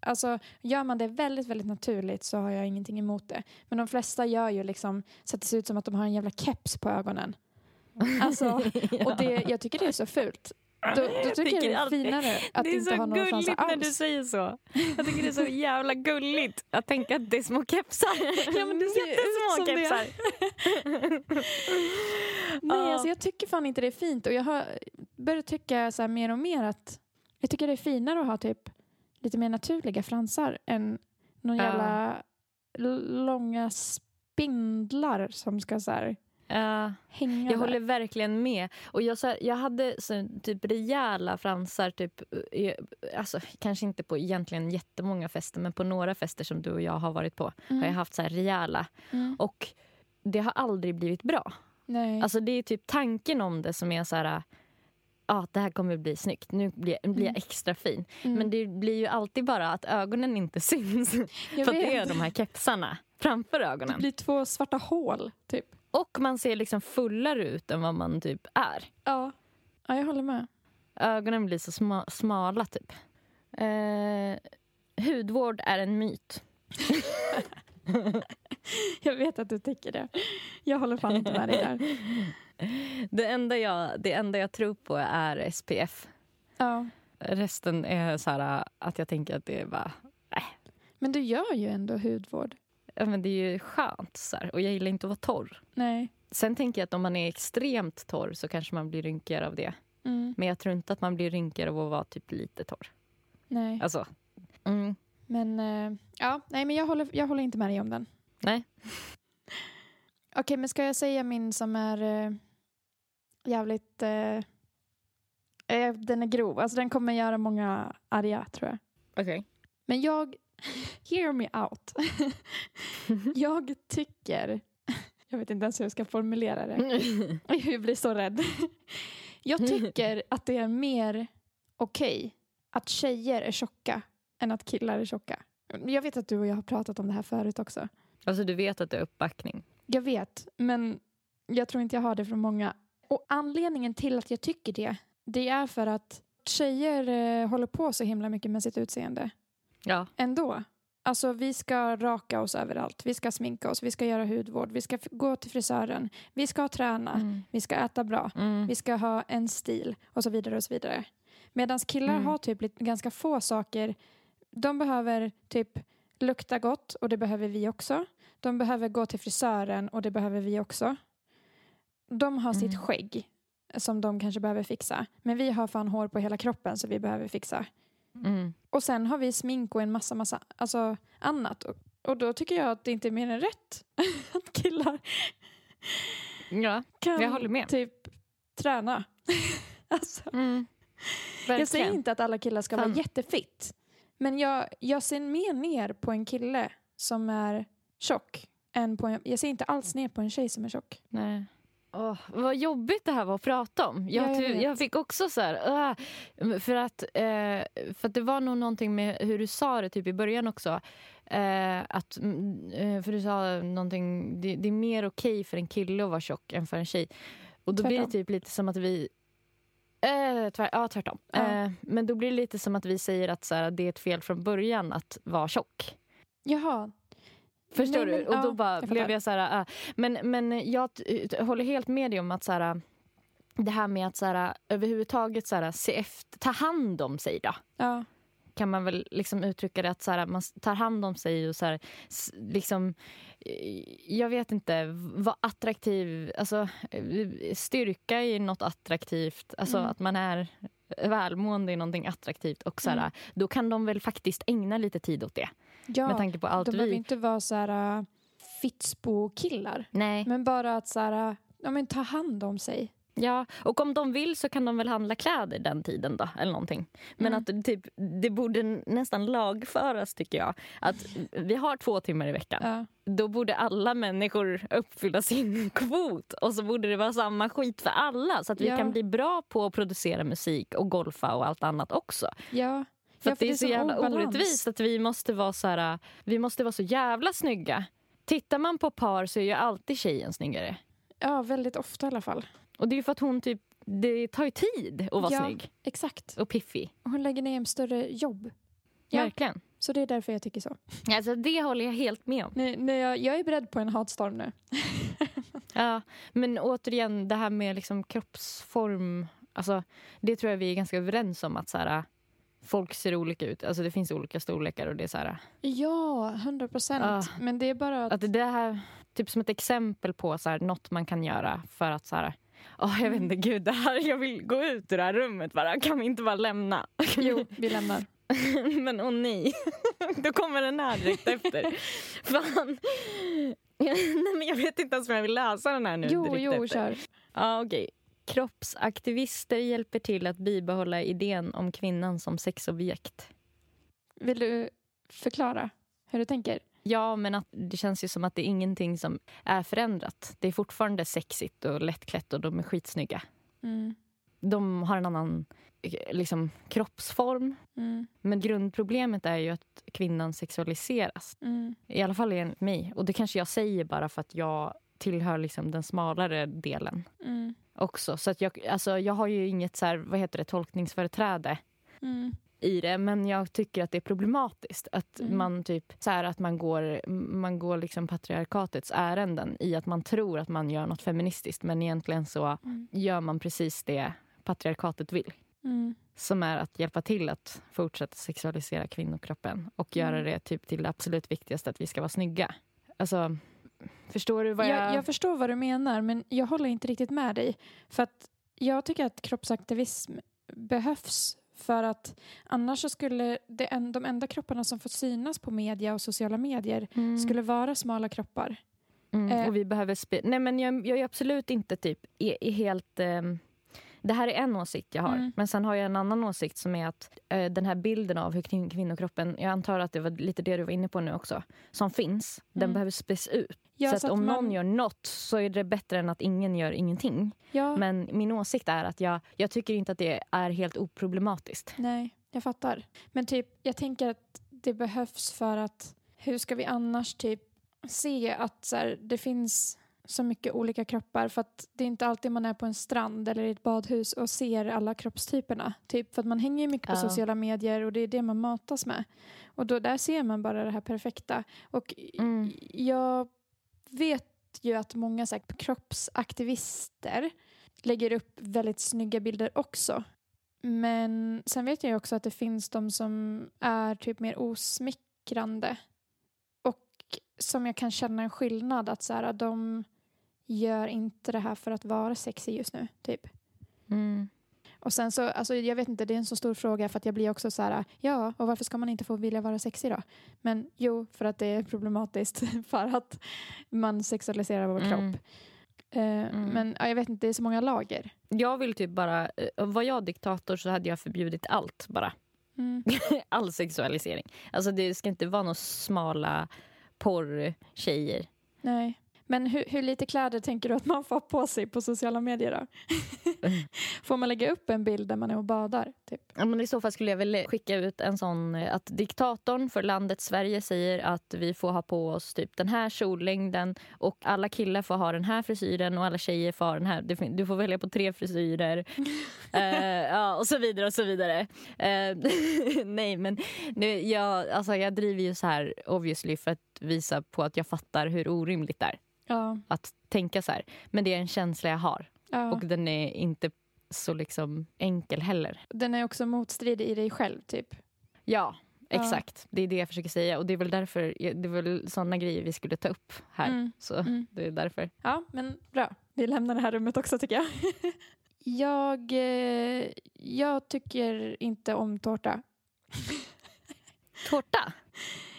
Alltså gör man det väldigt, väldigt naturligt så har jag ingenting emot det. Men de flesta gör ju liksom så att det ser ut som att de har en jävla keps på ögonen. [laughs] Alltså, och det, jag tycker det är så fult. Då, då tycker jag det är alltid- finare att är inte så ha fransar gulligt när du alls. säger så. Jag tycker det är så jävla gulligt att tänka att det är små kepsar. Ja, men det ser ju ut Jättesmå som det. kepsar. [laughs] Nej, alltså jag tycker fan inte det är fint. Och jag har börjat tycka så mer och mer att jag tycker det är finare att ha typ lite mer naturliga fransar än någon jävla l- långa spindlar som ska så här Hänga Jag håller verkligen med. Och jag, så här, jag hade så, typ rejäla fransar, typ, eh, alltså, kanske inte på egentligen jättemånga fester men på några fester som du och jag har varit på har jag haft så här rejäla. Mm. Och det har aldrig blivit bra. Nej. Alltså det är typ tanken om det som är så här... Ja, det här kommer bli snyggt. Nu blir, jag- blir jag extra fin. Mm. Men det blir ju alltid bara att ögonen inte [laughs] syns. jag för att det vet. är de här kepsarna framför Det ögonen. blir två svarta hål typ. Och man ser liksom fullare ut än vad man typ är. Ja. ja, jag håller med. Ögonen blir så sma, smala typ. Eh, hudvård är en myt. [laughs] Jag vet att du tycker det. Jag håller fan inte med dig där. [laughs] Det enda jag, det enda jag tror på är SPF. Ja. Resten är så här att jag tänker att det är bara... Men du gör ju ändå hudvård. Ja, men det är ju skönt. Så här. Och jag gillar inte att vara torr. Nej. Sen tänker jag att om man är extremt torr så kanske man blir rynkigare av det. Mm. Men jag tror inte att man blir rynkigare av att vara typ lite torr. Nej. Alltså, mm, Men eh, ja, nej men jag håller, jag håller inte med dig om den. nej. [laughs] Okej, men ska jag säga min som är eh, jävligt... Eh, eh, den är grov. Alltså den kommer göra många arga, tror jag. Okej. Men jag... [laughs] Hear me out. [laughs] jag tycker... [laughs] Jag vet inte ens hur jag ska formulera det. Jag blir så rädd. Jag tycker att det är mer okej att tjejer är tjocka än att killar är tjocka. Jag vet att du och jag har pratat om det här förut också. Alltså du vet att det är uppbackning. Jag vet, men jag tror inte jag har det från många. Och anledningen till att jag tycker det, det är för att tjejer eh, håller på så himla mycket med sitt utseende Ja. ändå. Alltså vi ska raka oss överallt, vi ska sminka oss, vi ska göra hudvård, vi ska gå till frisören, vi ska träna, Mm. vi ska äta bra, Mm. vi ska ha en stil och så vidare och så vidare. Medan killar Mm. har typ ganska få saker. De behöver typ lukta gott och det behöver vi också. De behöver gå till frisören och det behöver vi också. De har sitt Mm. skägg som de kanske behöver fixa. Men vi har fan hår på hela kroppen så vi behöver fixa. Mm. Och sen har vi smink och en massa, massa alltså annat. Och Och då tycker jag att det inte är mer än rätt [laughs] att killar Ja, kan jag håller med. typ träna. [laughs] alltså, Mm. jag säger inte att alla killar ska Fan. vara jättefitt. Men jag, jag ser mer ner på en kille som är tjock. Än på en, jag ser inte alls ner på en tjej som är tjock. Nej. Åh, vad jobbigt det här var att prata om. Jag, Ja, jag jag fick också så här... "Åh", för, att, eh, för att det var nog någonting med hur du sa det typ i början också. Eh, att, eh, för du sa någonting, det, det är mer okej för en kille att vara tjock än för en tjej. Och då blir det Tvärtom. typ lite som att vi... Eh, tvär, ja, tvärtom. Ja. Men då blir det lite som att vi säger att så här, det är ett fel från början att vara tjock. Jaha. Förstår Nej, du? men- och då ja, bara jag blev jag så här... äh, men, men jag håller helt med dig om att så här, det här med att så här, överhuvudtaget så här, se efter, ta hand om sig då. Ja. Kan man väl liksom uttrycka det att så här, man tar hand om sig och så här, liksom... eh, Jag vet inte, vara attraktiv. Alltså, eh, styrka i något attraktivt. Alltså Mm. att man är välmående i någonting attraktivt. Och så här, Mm. Då kan de väl faktiskt ägna lite tid åt det. Ja. med tanke på allt de behöver vi... inte vara så här uh, Fitsbo-killar. Nej. Men bara att så här, uh, ja, men ta hand om sig. Ja, och om de vill så kan de väl handla kläder den tiden då, eller någonting. Men Mm. att typ, det borde nästan lagföras tycker jag. Att vi har två timmar i veckan. Ja. Då borde alla människor uppfylla sin [laughs] kvot. Och så borde det vara samma skit för alla. Så att vi Ja. kan bli bra på att producera musik och golfa och allt annat också. Ja. För, Ja, att det är så jävla obalans. orättvist att vi måste vara så här, vi måste vara så jävla snygga. Tittar man på par så är ju alltid tjejen snyggare. Ja, väldigt ofta i alla fall. Och det är ju för att hon typ, det tar ju tid att vara Ja. snygg Exakt. och piffig. Och Hon lägger ner en större jobb. Ja. Verkligen. Så det är därför jag tycker så. Alltså, det håller jag helt med om. Nu, nu, jag, jag är beredd på en hatstorm nu. [laughs] Ja, men återigen, det här med liksom kroppsform. Alltså, det tror jag vi är ganska överens om. att så här, Folk ser olika ut. Alltså, det finns olika storlekar. och det är så här, Ja, hundra procent. Ja. Men det är bara att... att det här, typ som ett exempel på så här, något man kan göra för att så här, Åh, jag vet inte, gud, det här, jag vill gå ut ur det här rummet bara. Kan vi inte bara lämna? Jo, vi lämnar. [laughs] Men åh nej, [laughs] då kommer den här direkt efter. [laughs] Fan. nej, men jag vet inte ens om jag vill läsa den här nu Jo, direkt jo, efter. kör. Ja, okej. Kroppsaktivister hjälper till att bibehålla idén om kvinnan som sexobjekt. Vill du förklara hur du tänker? Ja, men att det känns ju som att det är ingenting som är förändrat. Det är fortfarande sexigt och lättklätt och de är skitsnygga. Mm. De har en annan eh, liksom, kroppsform. Mm. Men grundproblemet är ju att kvinnan sexualiseras. Mm. I alla fall enligt mig. Och det kanske jag säger bara för att jag tillhör liksom den smalare delen Mm. Också. Så att jag, alltså, jag har ju inget så här, vad heter det, tolkningsföreträde Mm. i det. Men jag tycker att det är problematiskt att Mm. man typ så här, att man går, man går liksom patriarkatets ärenden i att man tror att man gör något feministiskt men egentligen så Mm. gör man precis det patriarkatet vill. Mm. Som är att hjälpa till att fortsätta sexualisera kvinnokroppen och Mm. göra det typ till det absolut viktigaste, att vi ska vara snygga. Alltså, förstår du vad jag... Jag, jag förstår vad du menar, men jag håller inte riktigt med dig. För att jag tycker att kroppsaktivism behövs för att annars så skulle det en, de enda kropparna som får synas på media och sociala medier Mm. skulle vara smala kroppar. Mm, Eh. och vi behöver Nej men jag, jag är absolut inte typ är, är helt... ehm, det här är en åsikt jag har. Mm. Men sen har jag en annan åsikt som är att eh, den här bilden av hur kvin- kvinnokroppen, jag antar att det var lite det du var inne på nu också, som finns, den Mm. behöver späs ut. Ja, så så att om man- någon gör något så är det bättre än att ingen gör ingenting. Ja, Men min åsikt är att jag, jag tycker inte att det är helt oproblematiskt. nej, jag fattar. Men typ, jag tänker att det behövs för att hur ska vi annars typ se att så här, det finns så mycket olika kroppar för att det är inte alltid man är på en strand eller i ett badhus och ser alla kroppstyperna. Typ för att man hänger ju mycket på Ja. sociala medier och det är det man matas med. Och då där ser man bara det här perfekta. Och Mm. jag vet ju att många så här, kroppsaktivister lägger upp väldigt snygga bilder också. Men sen vet jag ju också att det finns de som är typ mer osmickrande. Och som jag kan känna en skillnad att så här, de gör inte det här för att vara sexy just nu. Typ. Mm. Och sen så, alltså jag vet inte, det är en så stor fråga för att jag blir också så här, ja, och varför ska man inte få vilja vara sexig då? Men jo, för att det är problematiskt [laughs] för att man sexualiserar vår Mm. kropp. Eh, Men ja, jag vet inte, det är så många lager. Jag vill typ bara... eh, Var jag diktator så hade jag förbjudit allt bara. Mm. [laughs] All sexualisering. Alltså det ska inte vara några smala porrtjejer. Nej. Men hur, hur lite kläder tänker du att man får på sig på sociala medier då? [laughs] får man lägga upp en bild där man är och badar? Typ? Ja, men I så fall skulle jag väl skicka ut en sån eh, att diktatorn för landet Sverige säger att vi får ha på oss typ den här kjollängden och alla killar får ha den här frisyren och alla tjejer får ha den här. Du får välja på tre frisyrer. [laughs] Eh, ja, och så vidare och så vidare. Eh, [laughs] nej, men nu, jag, alltså, jag driver ju så här obviously för att visa på att jag fattar hur orimligt det är Ja. att tänka så här. Men det är en känsla jag har ja. och den är inte så liksom enkel heller. Den är också motstridig i dig själv, typ. Ja, exakt. Det är det jag försöker säga. Och det är väl därför, det är väl såna grejer vi skulle ta upp här. Mm. Så Mm. det är därför. Ja, men bra. Vi lämnar det här rummet också tycker jag. [laughs] jag, eh, jag tycker inte om tårta. [laughs] Tårta?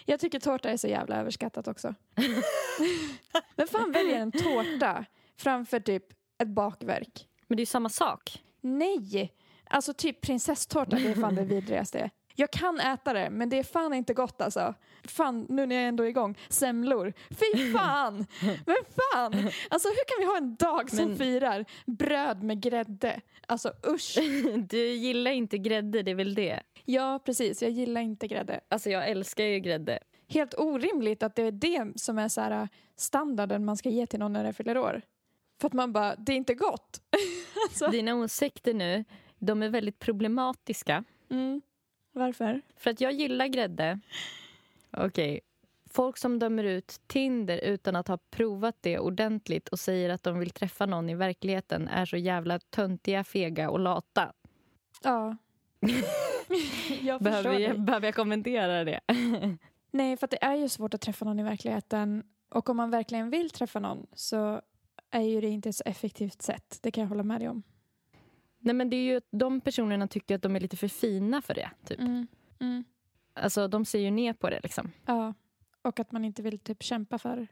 Jag tycker tårta är så jävla överskattat också. [laughs] Men fan väljer en tårta framför typ ett bakverk? Men det är ju samma sak. Nej! Alltså typ prinsesstårta, det är fan det [laughs] vidrigaste. Jag kan äta det, men det är fan inte gott alltså. Fan, nu när jag ändå är igång. Semlor. Fy [laughs] fan! Men fan! Alltså hur kan vi ha en dag som Men- firar bröd med grädde? Alltså usch. [laughs] Du gillar inte grädde, det är väl det? Ja, precis. Jag gillar inte grädde. Alltså jag älskar ju grädde. Helt orimligt att det är det som är så här standarden man ska ge till någon när det fyller år. För att man bara, det är inte gott. [laughs] alltså, Dina åsikter nu, de är väldigt problematiska. mm. Varför? För att jag gillar grädde. Okej. Folk som dömer ut Tinder utan att ha provat det ordentligt och säger att de vill träffa någon i verkligheten är så jävla töntiga, fega och lata. Ja. [laughs] jag Behöver jag, behöver jag kommentera det? [laughs] Nej, för det är ju svårt att träffa någon i verkligheten. Och om man verkligen vill träffa någon så är ju det inte ett så effektivt sätt. Det kan jag hålla med dig om. Nej, men det är ju, de personerna tycker att de är lite för fina för det. Typ. Mm. Mm. Alltså, de ser ju ner på det. Liksom. Ja. Och att man inte vill typ kämpa för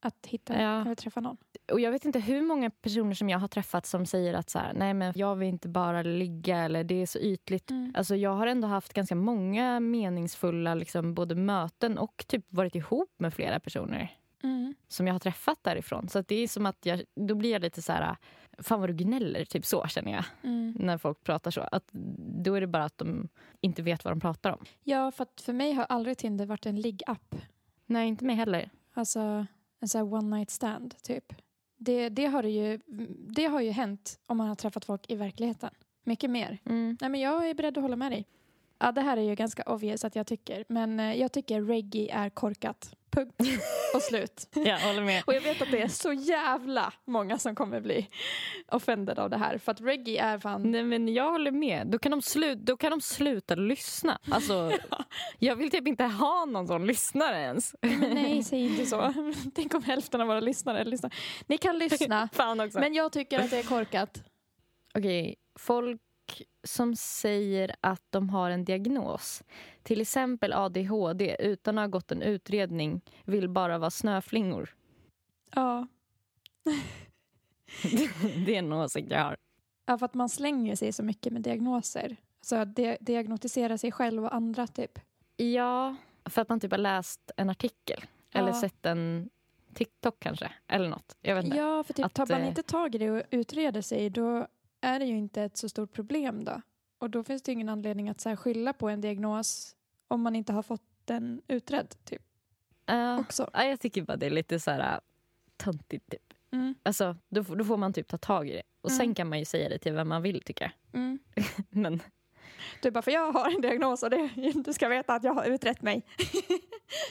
att hitta Ja. eller träffa någon. Och Jag vet inte hur många personer som jag har träffat som säger att så här, nej men jag vill inte bara ligga eller det är så ytligt. Mm. Alltså jag har ändå haft ganska många meningsfulla liksom, både möten och typ varit ihop med flera personer Mm. som jag har träffat därifrån. Så det är som att jag, då blir jag lite så här, fan vad du gnäller, typ så känner jag Mm. när folk pratar så. Att då är det bara att de inte vet vad de pratar om. Ja, för för mig har aldrig Tinder varit en ligg-app. Nej, inte mig heller. Alltså en sån här one night stand typ. Det, det, har det, ju, det har ju hänt om man har träffat folk i verkligheten. Mycket mer. Mm. Nej, men jag är beredd att hålla med dig. Ja, det här är ju ganska obvious att jag tycker. Men eh, jag tycker reggae är korkat. Punkt. Och slut. [laughs] Jag håller med. Och jag vet att det är så jävla många som kommer bli offended av det här. För att reggae är fan... Nej, men jag håller med. Då kan de, slu- då kan de sluta lyssna. Alltså, [laughs] Jag vill typ inte ha någon sån lyssnare ens. Men nej, [laughs] säg inte så. Tänk om hälften av våra lyssnare lyssnar. Ni kan lyssna, Fan också. men jag tycker att det är korkat. Okej, folk som säger att de har en diagnos, till exempel ADHD, utan att ha gått en utredning, vill bara vara snöflingor. Ja. [laughs] det är en åsikt jag har. ja, för att man slänger sig så mycket med diagnoser. Så att di- diagnostisera sig själv och andra typ. Ja, för att man typ har läst en artikel eller Ja. sett en TikTok kanske, eller något. Jag vet inte. Ja, för typ Att, tar man eh, inte tag i det och utreder sig då är det ju inte ett så stort problem då. Och då finns det ingen anledning att så skylla på en diagnos om man inte har fått den utredd typ Ja. också. Ja, jag tycker bara det är lite så här äh, töntigt. Typ. Mm, Alltså, då, då får man typ ta tag i det. Och sen Mm. kan man ju säga det till vem man vill tycker jag. mm. [laughs] Men Du bara, för jag har en diagnos och det, [laughs] du ska veta att jag har utrett mig.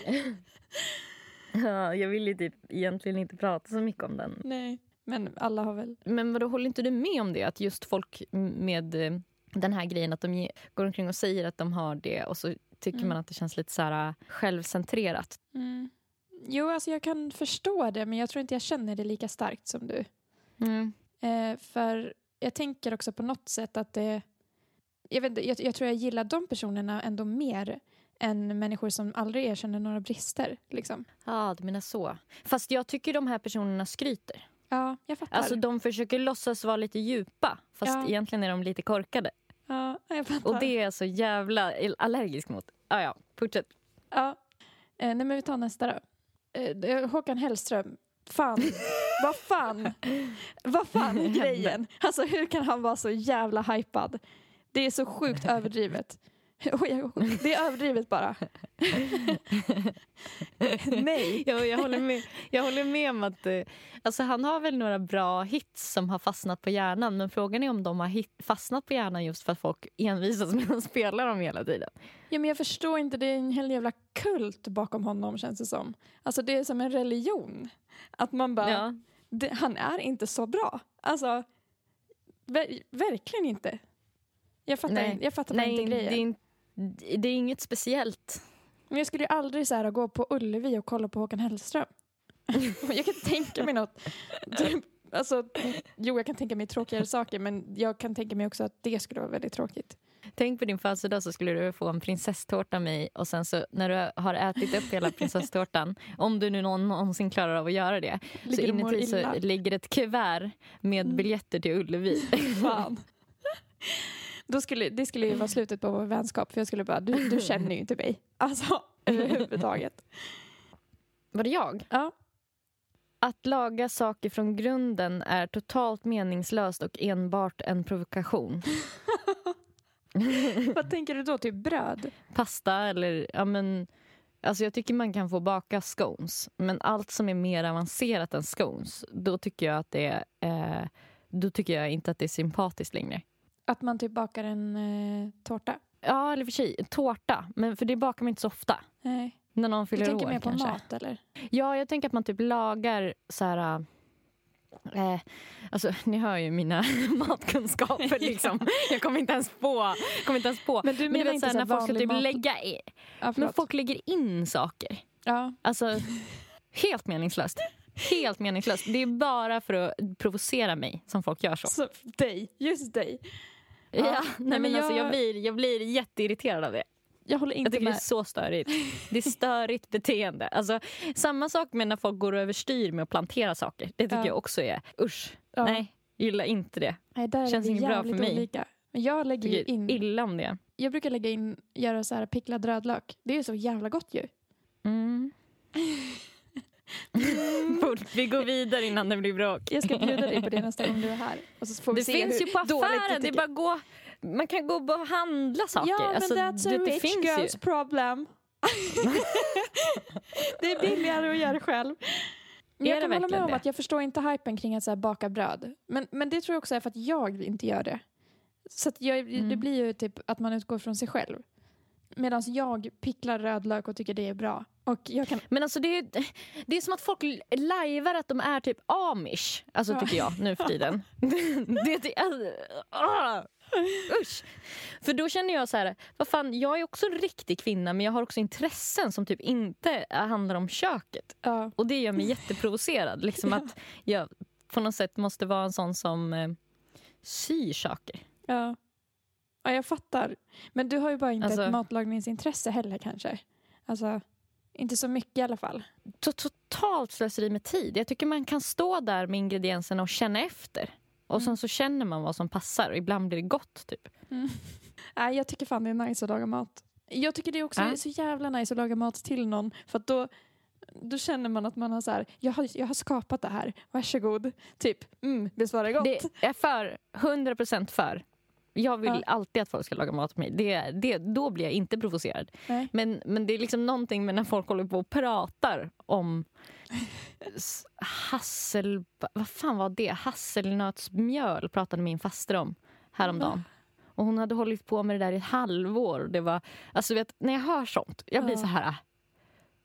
[laughs] ja, jag vill ju typ egentligen inte prata så mycket om den. Nej. Men alla har väl... Men vadå, håller inte du med om det? Att just folk med eh, den här grejen att de går omkring och säger att de har det och så tycker Mm. man att det känns lite så här äh, självcentrerat. Mm. Jo, alltså jag kan förstå det men jag tror inte jag känner det lika starkt som du. Mm. Eh, för jag tänker också på något sätt att det... Jag, vet, jag, jag tror jag gillar de personerna ändå mer än människor som aldrig erkänner några brister. Liksom. Ja, du menar så. Fast jag tycker de här personerna skryter. Ja, jag fattar. Alltså de försöker låtsas vara lite djupa fast Ja. egentligen är de lite korkade. ja, jag fattar. Och det är jag så jävla allergisk mot. Ah, ja, fortsätt. Ja. Eh, nej, men vi tar nästa då. Eh, är Håkan Hellström. Fan, [laughs] vad fan, vad fan är [laughs] grejen? Alltså hur kan han vara så jävla hypad? Det är så sjukt överdrivet. [laughs] Det är överdrivet bara. [laughs] Nej. Ja, jag, håller med, jag håller med om att eh, alltså, han har väl några bra hits som har fastnat på hjärnan men frågan är om de har hit, fastnat på hjärnan just för att folk envisas med att spela dem hela tiden. Ja, men jag förstår inte, det är en hel jävla kult bakom honom känns det som. Alltså det är som en religion. Att man bara, Ja. det, han är inte så bra. Alltså, ver, verkligen inte. Jag fattar, Nej. jag fattar Nej, inte grejen. Det är inget speciellt. Men jag skulle ju aldrig så här, gå på Ullevi och kolla på Håkan Hellström. [laughs] jag kan tänka mig något. Typ, alltså, jo, jag kan tänka mig tråkigare saker men jag kan tänka mig också att det skulle vara väldigt tråkigt. Tänk på din födelsedag så skulle du få en prinsesstårta av mig och sen så när du har ätit upp hela prinsesstårtan, [laughs] om du nu någon, någonsin klarar av att göra det, Ligger så inuti så ligger ett kuvert med Mm. biljetter till Ullevi. Fan. [laughs] Då skulle, det skulle ju vara slutet på vår vänskap för jag skulle bara, du, du känner ju inte mig. [laughs] Alltså överhuvudtaget. Var det jag? Ja. Att laga saker från grunden är totalt meningslöst och enbart en provokation. [laughs] Vad tänker du då? Typ bröd? Pasta eller... Ja, men, alltså jag tycker man kan få baka scones, men allt som är mer avancerat än scones, då tycker jag att det är... Eh, då tycker jag inte att det är sympatiskt längre. Att man typ bakar en eh, tårta? Ja, eller för sig, tårta. Men för det bakar man inte så ofta. Nej. När någon Du fyller tänker år mer på kanske. mat eller? Ja, jag tänker att man typ lagar så här... Eh, alltså, [laughs] ni hör ju mina [laughs] matkunskaper. [laughs] Liksom. Jag kommer inte ens på. Kommer inte ens på. Men du Men du menar vet, inte så när folk ska typ mat? lägga i. Ja, Men folk lägger in saker. Ja. Alltså, helt meningslöst. Helt meningslöst. Det är bara för att provocera mig som folk gör så. Så, dig, just dig. Ja, Ja. nej, men alltså, jag, jag- blir, jag blir jätteirriterad av det. Jag håller Jag inte tycker det är med. så störigt. [laughs] Det är störigt beteende. Alltså, samma sak med när folk går överstyr med att plantera saker. Det tycker Ja. jag också är usch. Ja. Nej, gillar inte det. Nej, där Känns inget bra för mig. olika. Men jag lägger Tycker in, illa om det. jag brukar lägga in, göra så här picklad rödlök. Det är så jävla gott ju. Mm. [laughs] Fort, vi går vidare innan det blir bråk. Jag ska bjuda dig på det nästa gång du är här. Och så får vi Det se finns ju på affären. Det är bara gå, man kan gå och handla saker. Ja, men Alltså, that's a det, det rich finns girl's ju. problem. [laughs] det är billigare att göra det själv. Men jag det kan hålla med om det? att jag förstår inte hypen kring att så baka bröd. Men, men det tror jag också är för att jag inte gör det. Så jag, det Mm. blir ju typ att man utgår från sig själv. Medan jag picklar rödlök och tycker det är bra. Kan... Men alltså det är, det är som att folk lajvar att de är typ amish. Alltså Ja. tycker jag nu för tiden. [laughs] det, det, alltså, ah, usch. För då känner jag så här, vad fan, jag är också en riktig kvinna men jag har också intressen som typ inte handlar om köket. Ja, Och det gör mig jätteprovocerad. Liksom [laughs] Ja. att jag på något sätt måste vara en sån som eh, syr saker. ja. ja, jag fattar. Men du har ju bara inte Alltså- ett matlagningsintresse heller kanske. Alltså, inte så mycket i alla fall. To- Totalt slöseri med tid. Jag tycker man kan stå där med ingredienserna och känna efter. Och sen så känner man vad som passar och ibland blir det gott. typ. [laughs] Nej, jag tycker fan det är nice att laga mat. Jag tycker det också Ja. är så jävla nice att laga mat till någon. För att då, då känner man att man har så här, jag har, jag har skapat det här, varsågod. Typ, mm, visst var det gott? Det är för, 100% för. Jag vill Ja. alltid att folk ska laga mat åt mig. Det, det, då blir jag inte provocerad. Nej. Men, men det är liksom någonting med när folk håller på och pratar om hassel... Vad fan var det? Hasselnötsmjöl pratade min faster om häromdagen. Och hon hade hållit på med det där i ett halvår. Det var, alltså vet, när jag hör sånt, jag blir Ja. så här...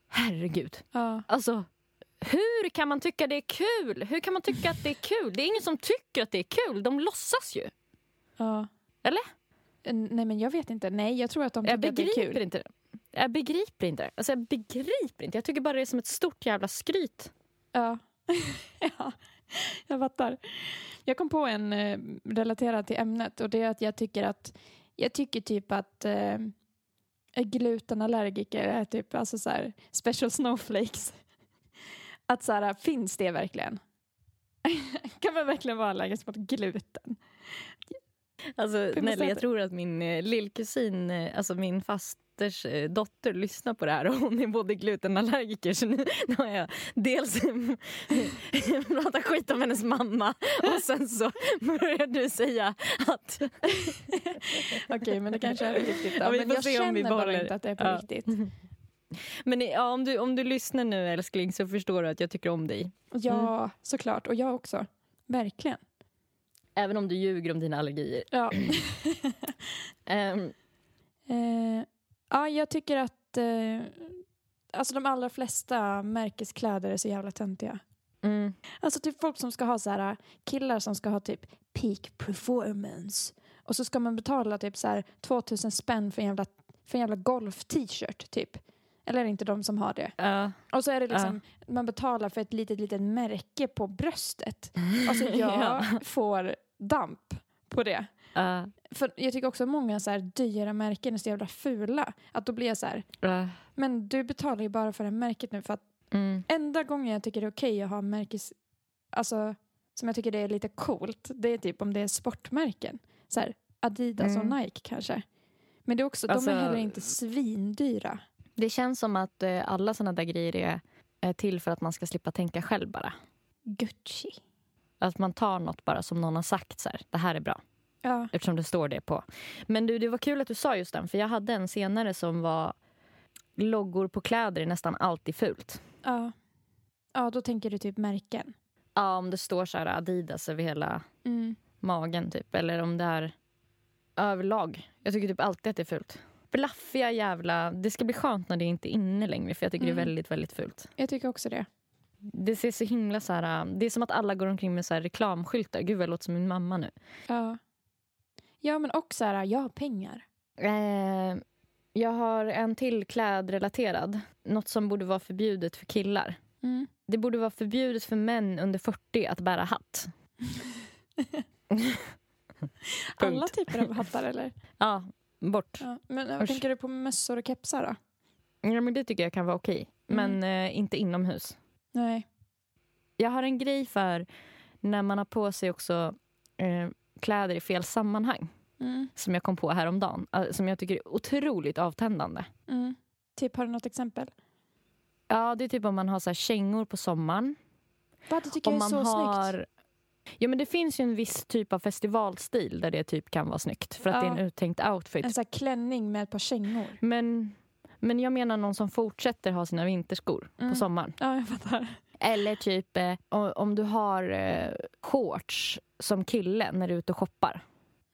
Herregud. Ja, Alltså, hur kan man tycka det är kul? Hur kan man tycka att det är kul? Det är ingen som tycker att det är kul. De låtsas ju. ja. Eller? Nej men jag vet inte. Nej jag tror att de Jag tycker att det är kul. inte. Jag begriper inte. Alltså, jag begriper inte. Jag tycker bara det är som ett stort jävla skryt. Ja. [laughs] ja. Jag fattar. Jag kom på en eh, relaterad till ämnet och det är att jag tycker att jag tycker typ att eh, glutenallergiker är typ alltså så här, special snowflakes. [laughs] Att så här, finns det verkligen? [laughs] kan man verkligen vara allergisk mot gluten? Alltså, Nelly, jag tror att min eh, lillkusin, eh, alltså min fasters eh, dotter, lyssnar på det här och hon är både glutenallergiker så nu, [laughs] nu har jag dels [laughs] pratat skit om hennes mamma och sen så [laughs] börjar du säga att... Okej, men det kanske är riktigt. Då. Ja, men jag känner vi bara inte att det är på Ja. riktigt. Men ja, om, du, om du lyssnar nu älskling så förstår du att jag tycker om dig. Ja, såklart. Och jag också. Verkligen. Även om du ljuger om dina allergier. Ja. [clears throat] Ehm, Eh, ja, jag tycker att eh, alltså de allra flesta märkeskläder är så jävla töntiga. mm, Alltså typ folk som ska ha så här killar som ska ha typ peak performance och så ska man betala typ så här 2000 spänn för en jävla, för en jävla golf-t-shirt typ. Eller inte de som har det? ja. Och så är det liksom, man betalar för ett litet, litet märke på bröstet. [laughs] Alltså jag Ja. får damp på det. Ja, För jag tycker också att många så här dyra märken är så jävla fula. Att då blir jag så här, men du betalar ju bara för det här märket nu. För att mm. enda gången jag tycker det är okej att ha märkes, alltså som jag tycker det är lite coolt, det är typ om det är sportmärken. Så här, Adidas och Mm. Nike kanske. Men det är också, Alltså- de är heller inte svindyra. Det känns som att eh, alla såna där grejer är, till för att man ska slippa tänka själv bara. Gucci. Att man tar något bara som någon har sagt så här, det här är bra. Ja. Eftersom det står det på. Men du, det var kul att du sa just den, för jag hade en senare som var loggor på kläder är nästan alltid fult. Ja. ja, då tänker du typ märken. Ja, om det står så här Adidas över hela Mm. magen typ, eller om det är överlag. Jag tycker typ alltid att det är fult. Blaffiga jävla... Det ska bli skönt när det inte är inne längre, för jag tycker det Mm. är väldigt, väldigt fult. Jag tycker också det. Det ser så himla så här... Det är som att alla går omkring med så reklamskyltar. Gud, vad jag låter som min mamma nu. Ja. Ja, men också så här, jag har pengar. Eh, jag har en till klädrelaterad. Något som borde vara förbjudet för killar. Mm. Det borde vara förbjudet för män under 40 att bära hatt. [laughs] Alla typer av hattar eller? Ja, bort. Ja. Men vad Usch. tänker du på mössor och kepsar då? Ja, men det tycker jag kan vara okej. Men eh, inte inomhus. Nej. Jag har en grej för när man har på sig också eh, kläder i fel sammanhang. Mm. Som jag kom på häromdagen. eh, Som jag tycker är otroligt avtändande. Mm. Typ, har du något exempel? Ja, det är typ om man har så här kängor på sommaren. Va, det tycker Om jag är så har... snyggt. Ja, men det finns ju en viss typ av festivalstil där det typ kan vara snyggt. För att det är en Ja. uttänkt outfit. En sån här klänning med ett par kängor. Men, men jag menar någon som fortsätter ha sina vinterskor Mm. på sommaren. Ja, jag fattar. Eller typ eh, om du har eh, shorts som kille när du är ute och shoppar.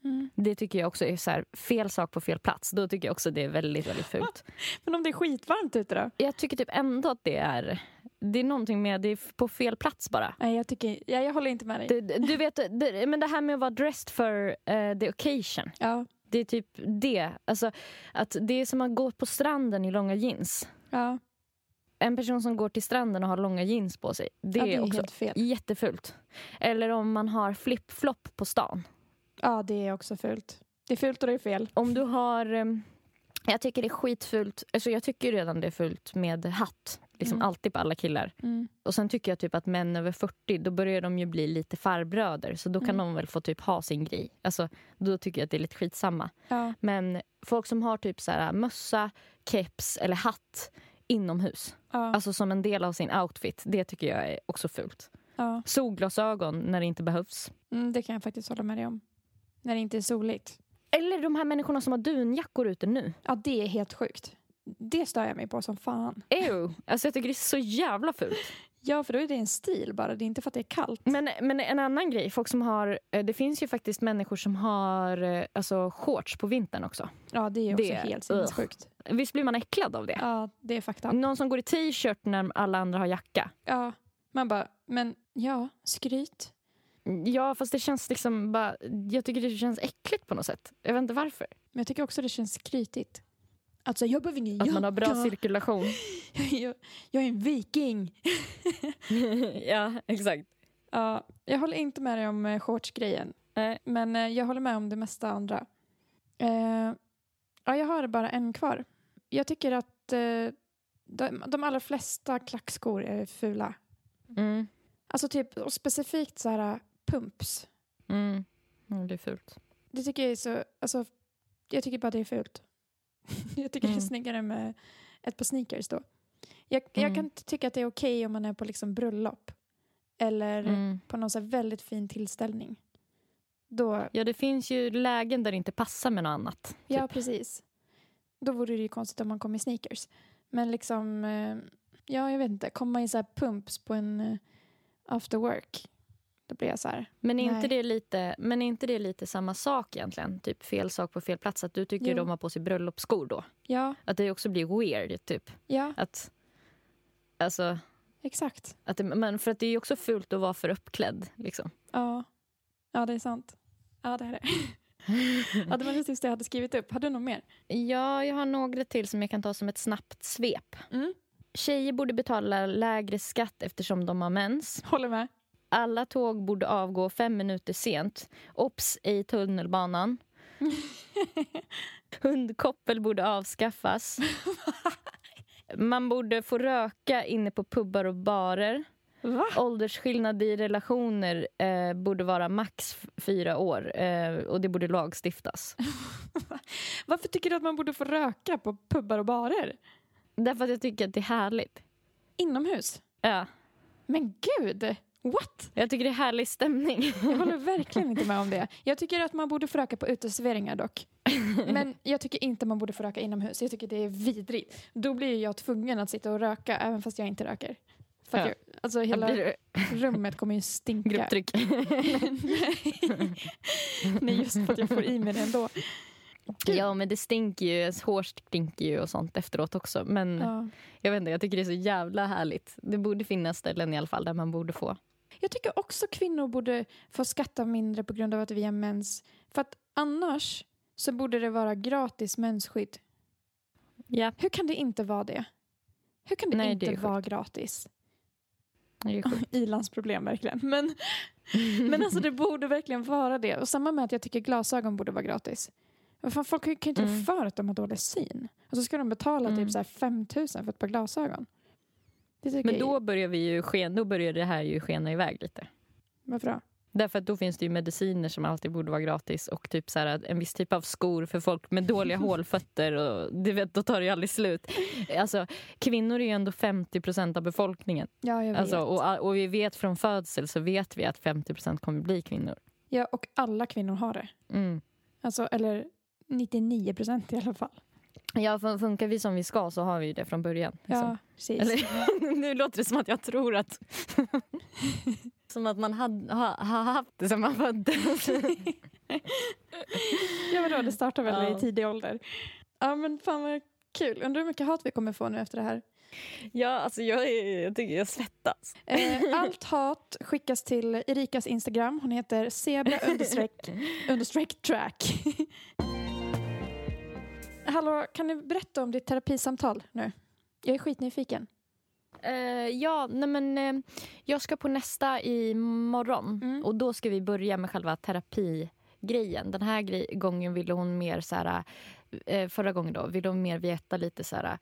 Mm. Det tycker jag också är så här, fel sak på fel plats. Då tycker jag också det är väldigt, väldigt fult. [laughs] Men om det är skitvarmt ute då? Jag tycker typ ändå att det är... Det är någonting med det är på fel plats bara. Nej, jag, tycker, ja, jag håller inte med dig. Det- du vet, det, men det här med att vara dressed for eh, the occasion. Ja, Det är typ det. Alltså, att det är som att gå på stranden i långa jeans. ja. En person som går till stranden och har långa jeans på sig. Det, ja, det är också helt fel. jättefult. Eller om man har flip-flop på stan. Ja, det är också fult. Det är fult och det är fel. Om du har... ehm, Jag tycker det är skitfult. Alltså jag tycker redan det är fult med hatt. Liksom Mm. alltid på alla killar. Mm. Och sen tycker jag typ att män över 40, då börjar de ju bli lite farbröder. Så då kan Mm. de väl få typ ha sin grej. Alltså, då tycker jag att det är lite skitsamma. Ja, Men folk som har typ så här mössa, keps eller hatt inomhus. ja, Alltså som en del av sin outfit. Det tycker jag är också fult. ja. Solglasögon när det inte behövs. Mm, det kan jag faktiskt hålla med dig om. När det inte är soligt. Eller de här människorna som har dunjackor ute nu. Ja, det är helt sjukt. Det stör jag mig på som fan. Ew. Alltså jag tycker det är så jävla fult. Ja, för då är det en stil bara. Det är inte för att det är kallt. Men, men en annan grej, folk som har... eh, Det finns ju faktiskt människor som har eh, alltså, shorts på vintern också. Ja, det är också Det- helt sinnessjukt. Visst blir man äcklad av det? Ja, det är fakta. Någon som går i t-shirt när alla andra har jacka. Ja, man bara, men ja, skryt. Ja, fast det känns liksom bara... Jag tycker det känns äckligt på något sätt. Jag vet inte varför. Men jag tycker också det känns skrytigt. Alltså, jag behöver ingen Att man har bra jacka. cirkulation. [laughs] jag, jag är en viking. [laughs] ja, exakt. Ja, jag håller inte med dig om eh, shortsgrejen. Nej. Men eh, jag håller med om det mesta andra. Eh, ja, jag har bara en kvar. Jag tycker att eh, de, de allra flesta klackskor är fula. Mm. Alltså typ, och specifikt så här pumps. Mm. Mm, det är fult. Det tycker jag är så, alltså, jag tycker bara det är fult. [laughs] jag tycker det är Mm. snyggare med ett par sneakers då. Jag, jag Mm. kan tycka att det är okej om man är på liksom bröllop. Eller Mm. på någon så väldigt fin tillställning. Då, Ja, det finns ju lägen där det inte passar med något annat. ja typ. precis. Då vore det ju konstigt om man kom i sneakers. Men liksom, eh, ja jag vet inte, kommer man i så här pumps på en eh, after work. Då blir jag så här, Men är, inte det lite, men är inte det lite samma sak egentligen? Typ fel sak på fel plats. Att du tycker Jo. de har på sig bröllopsskor då. ja, Att det också blir weird, typ. ja, Att, alltså, exakt. att det, men för att det är ju också fult att vara för uppklädd. Liksom. Ja, ja det är sant. Ja, det är det. [laughs] ja, det var det sista jag hade skrivit upp. Har du något mer? Ja, jag har några till som jag kan ta som ett snabbt svep. Mm. Tjejer borde betala lägre skatt eftersom de har mens. Håller med. Alla tåg borde avgå fem minuter sent. Ops, i tunnelbanan. [laughs] Hundkoppel borde avskaffas. [laughs] Man borde få röka inne på pubbar och barer. Va? Åldersskillnad i relationer eh, borde vara max fyra år eh, och det borde lagstiftas. [laughs] Varför tycker du att man borde få röka på pubbar och barer? Därför att jag tycker att det är härligt. Inomhus? Ja, Men gud! What? jag tycker det är härlig stämning. [laughs] Jag håller verkligen inte med om det. Jag tycker att man borde få röka på uteserveringar dock. [laughs] Men jag tycker inte man borde få röka inomhus. Jag tycker det är vidrigt. Då blir jag tvungen att sitta och röka även fast jag inte röker. För Ja. jag, alltså hela Blir rummet kommer ju stinka. grupptryck? [laughs] Nej, just för att jag får i mig det ändå. Ja, men det stinker ju. Hår stinker ju och sånt efteråt också. Men Ja. jag vet inte, jag tycker det är så jävla härligt. Det borde finnas ställen i alla fall där man borde få. Jag tycker också kvinnor borde få skatta mindre på grund av att vi har mens. För att annars så borde det vara gratis mensskydd. Ja, Hur kan det inte vara det? Hur kan det Nej, inte det vara gratis? [laughs] Ilandsproblem verkligen. Men, men alltså det borde verkligen vara det. Och samma med att jag tycker glasögon borde vara gratis. Fan, folk kan ju inte Mm. för att de har dålig syn. Och så ska de betala Mm. typ så här 5 000 för ett par glasögon. Men då börjar, vi ju sken, då börjar det här ju skena iväg lite. Varför då? Därför att då finns det ju mediciner som alltid borde vara gratis och typ så här, en viss typ av skor för folk med dåliga [laughs] hålfötter. Och, du vet, då tar det ju aldrig slut. Alltså, kvinnor är ju ändå 50 procent av befolkningen. Ja, jag vet. Alltså, och, och vi vet från födsel så vet vi att 50 procent kommer bli kvinnor. ja, och alla kvinnor har det. Mm. Alltså, eller 99 procent i alla fall. Ja, fun- funkar vi som vi ska så har vi ju det från början. liksom. Ja, precis. Eller, [laughs] nu låter det som att jag tror att... [laughs] som att man har ha, ha haft det sen man föddes. [laughs] Ja, vadå, det startar väl Ja. i tidig ålder. Ja, men fan vad kul. Undrar hur mycket hat vi kommer få nu efter det här. ja, alltså jag, är, jag tycker jag svettas. Eh, allt hat skickas till Erikas Instagram. Hon heter zebra understreck, understreck track. Hallå, kan du berätta om ditt terapisamtal nu? Jag är skitnyfiken. Eh, ja, nej men eh, jag ska på nästa imorgon Mm. och då ska vi börja med själva terapigrejen. Den här grej- gången ville hon mer så här, eh, förra gången då, ville hon mer veta lite så här,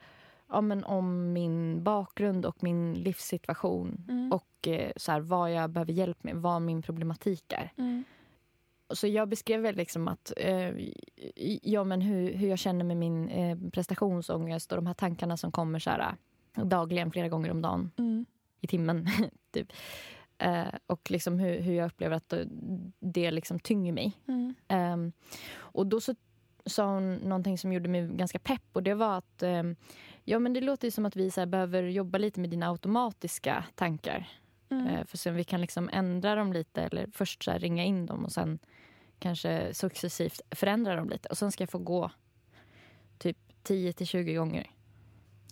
ja, men om min bakgrund och min livssituation Mm. och så här, vad jag behöver hjälp med, vad min problematik är. Mm. Så jag beskrev väl liksom att eh, ja, men hur, hur jag känner med min eh, prestationsångest och de här tankarna som kommer så här, dagligen, flera gånger om dagen Mm. i timmen. [laughs] typ. Eh, och liksom hur, hur jag upplever att det liksom tynger mig. Mm. Ehm, och då så sa hon någonting som gjorde mig ganska pepp och det var att ehm, ja, men det låter som att vi så behöver jobba lite med dina automatiska tankar. Mm. Eh, för att se om vi kan liksom ändra dem lite eller först så ringa in dem och sen kanske successivt förändra dem lite. Och sen ska jag få gå typ 10 till 20 gånger.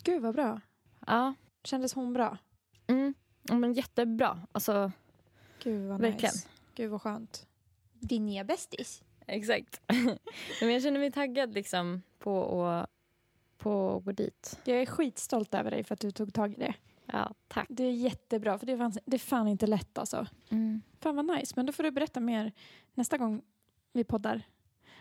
Gud vad bra. Ja, Kändes hon bra? mm. men jättebra. Alltså, Gud vad Verkligen. nice. Gud vad skönt. Din nya bästis. Exakt. [laughs] Men jag känner mig taggad liksom på att, på att gå dit. Jag är skitstolt över dig för att du tog tag i det. Ja, tack. Det är jättebra, för det är fan, det är fan inte lätt alltså. Mm. Fan vad nice. Men då får du berätta mer nästa gång vi poddar.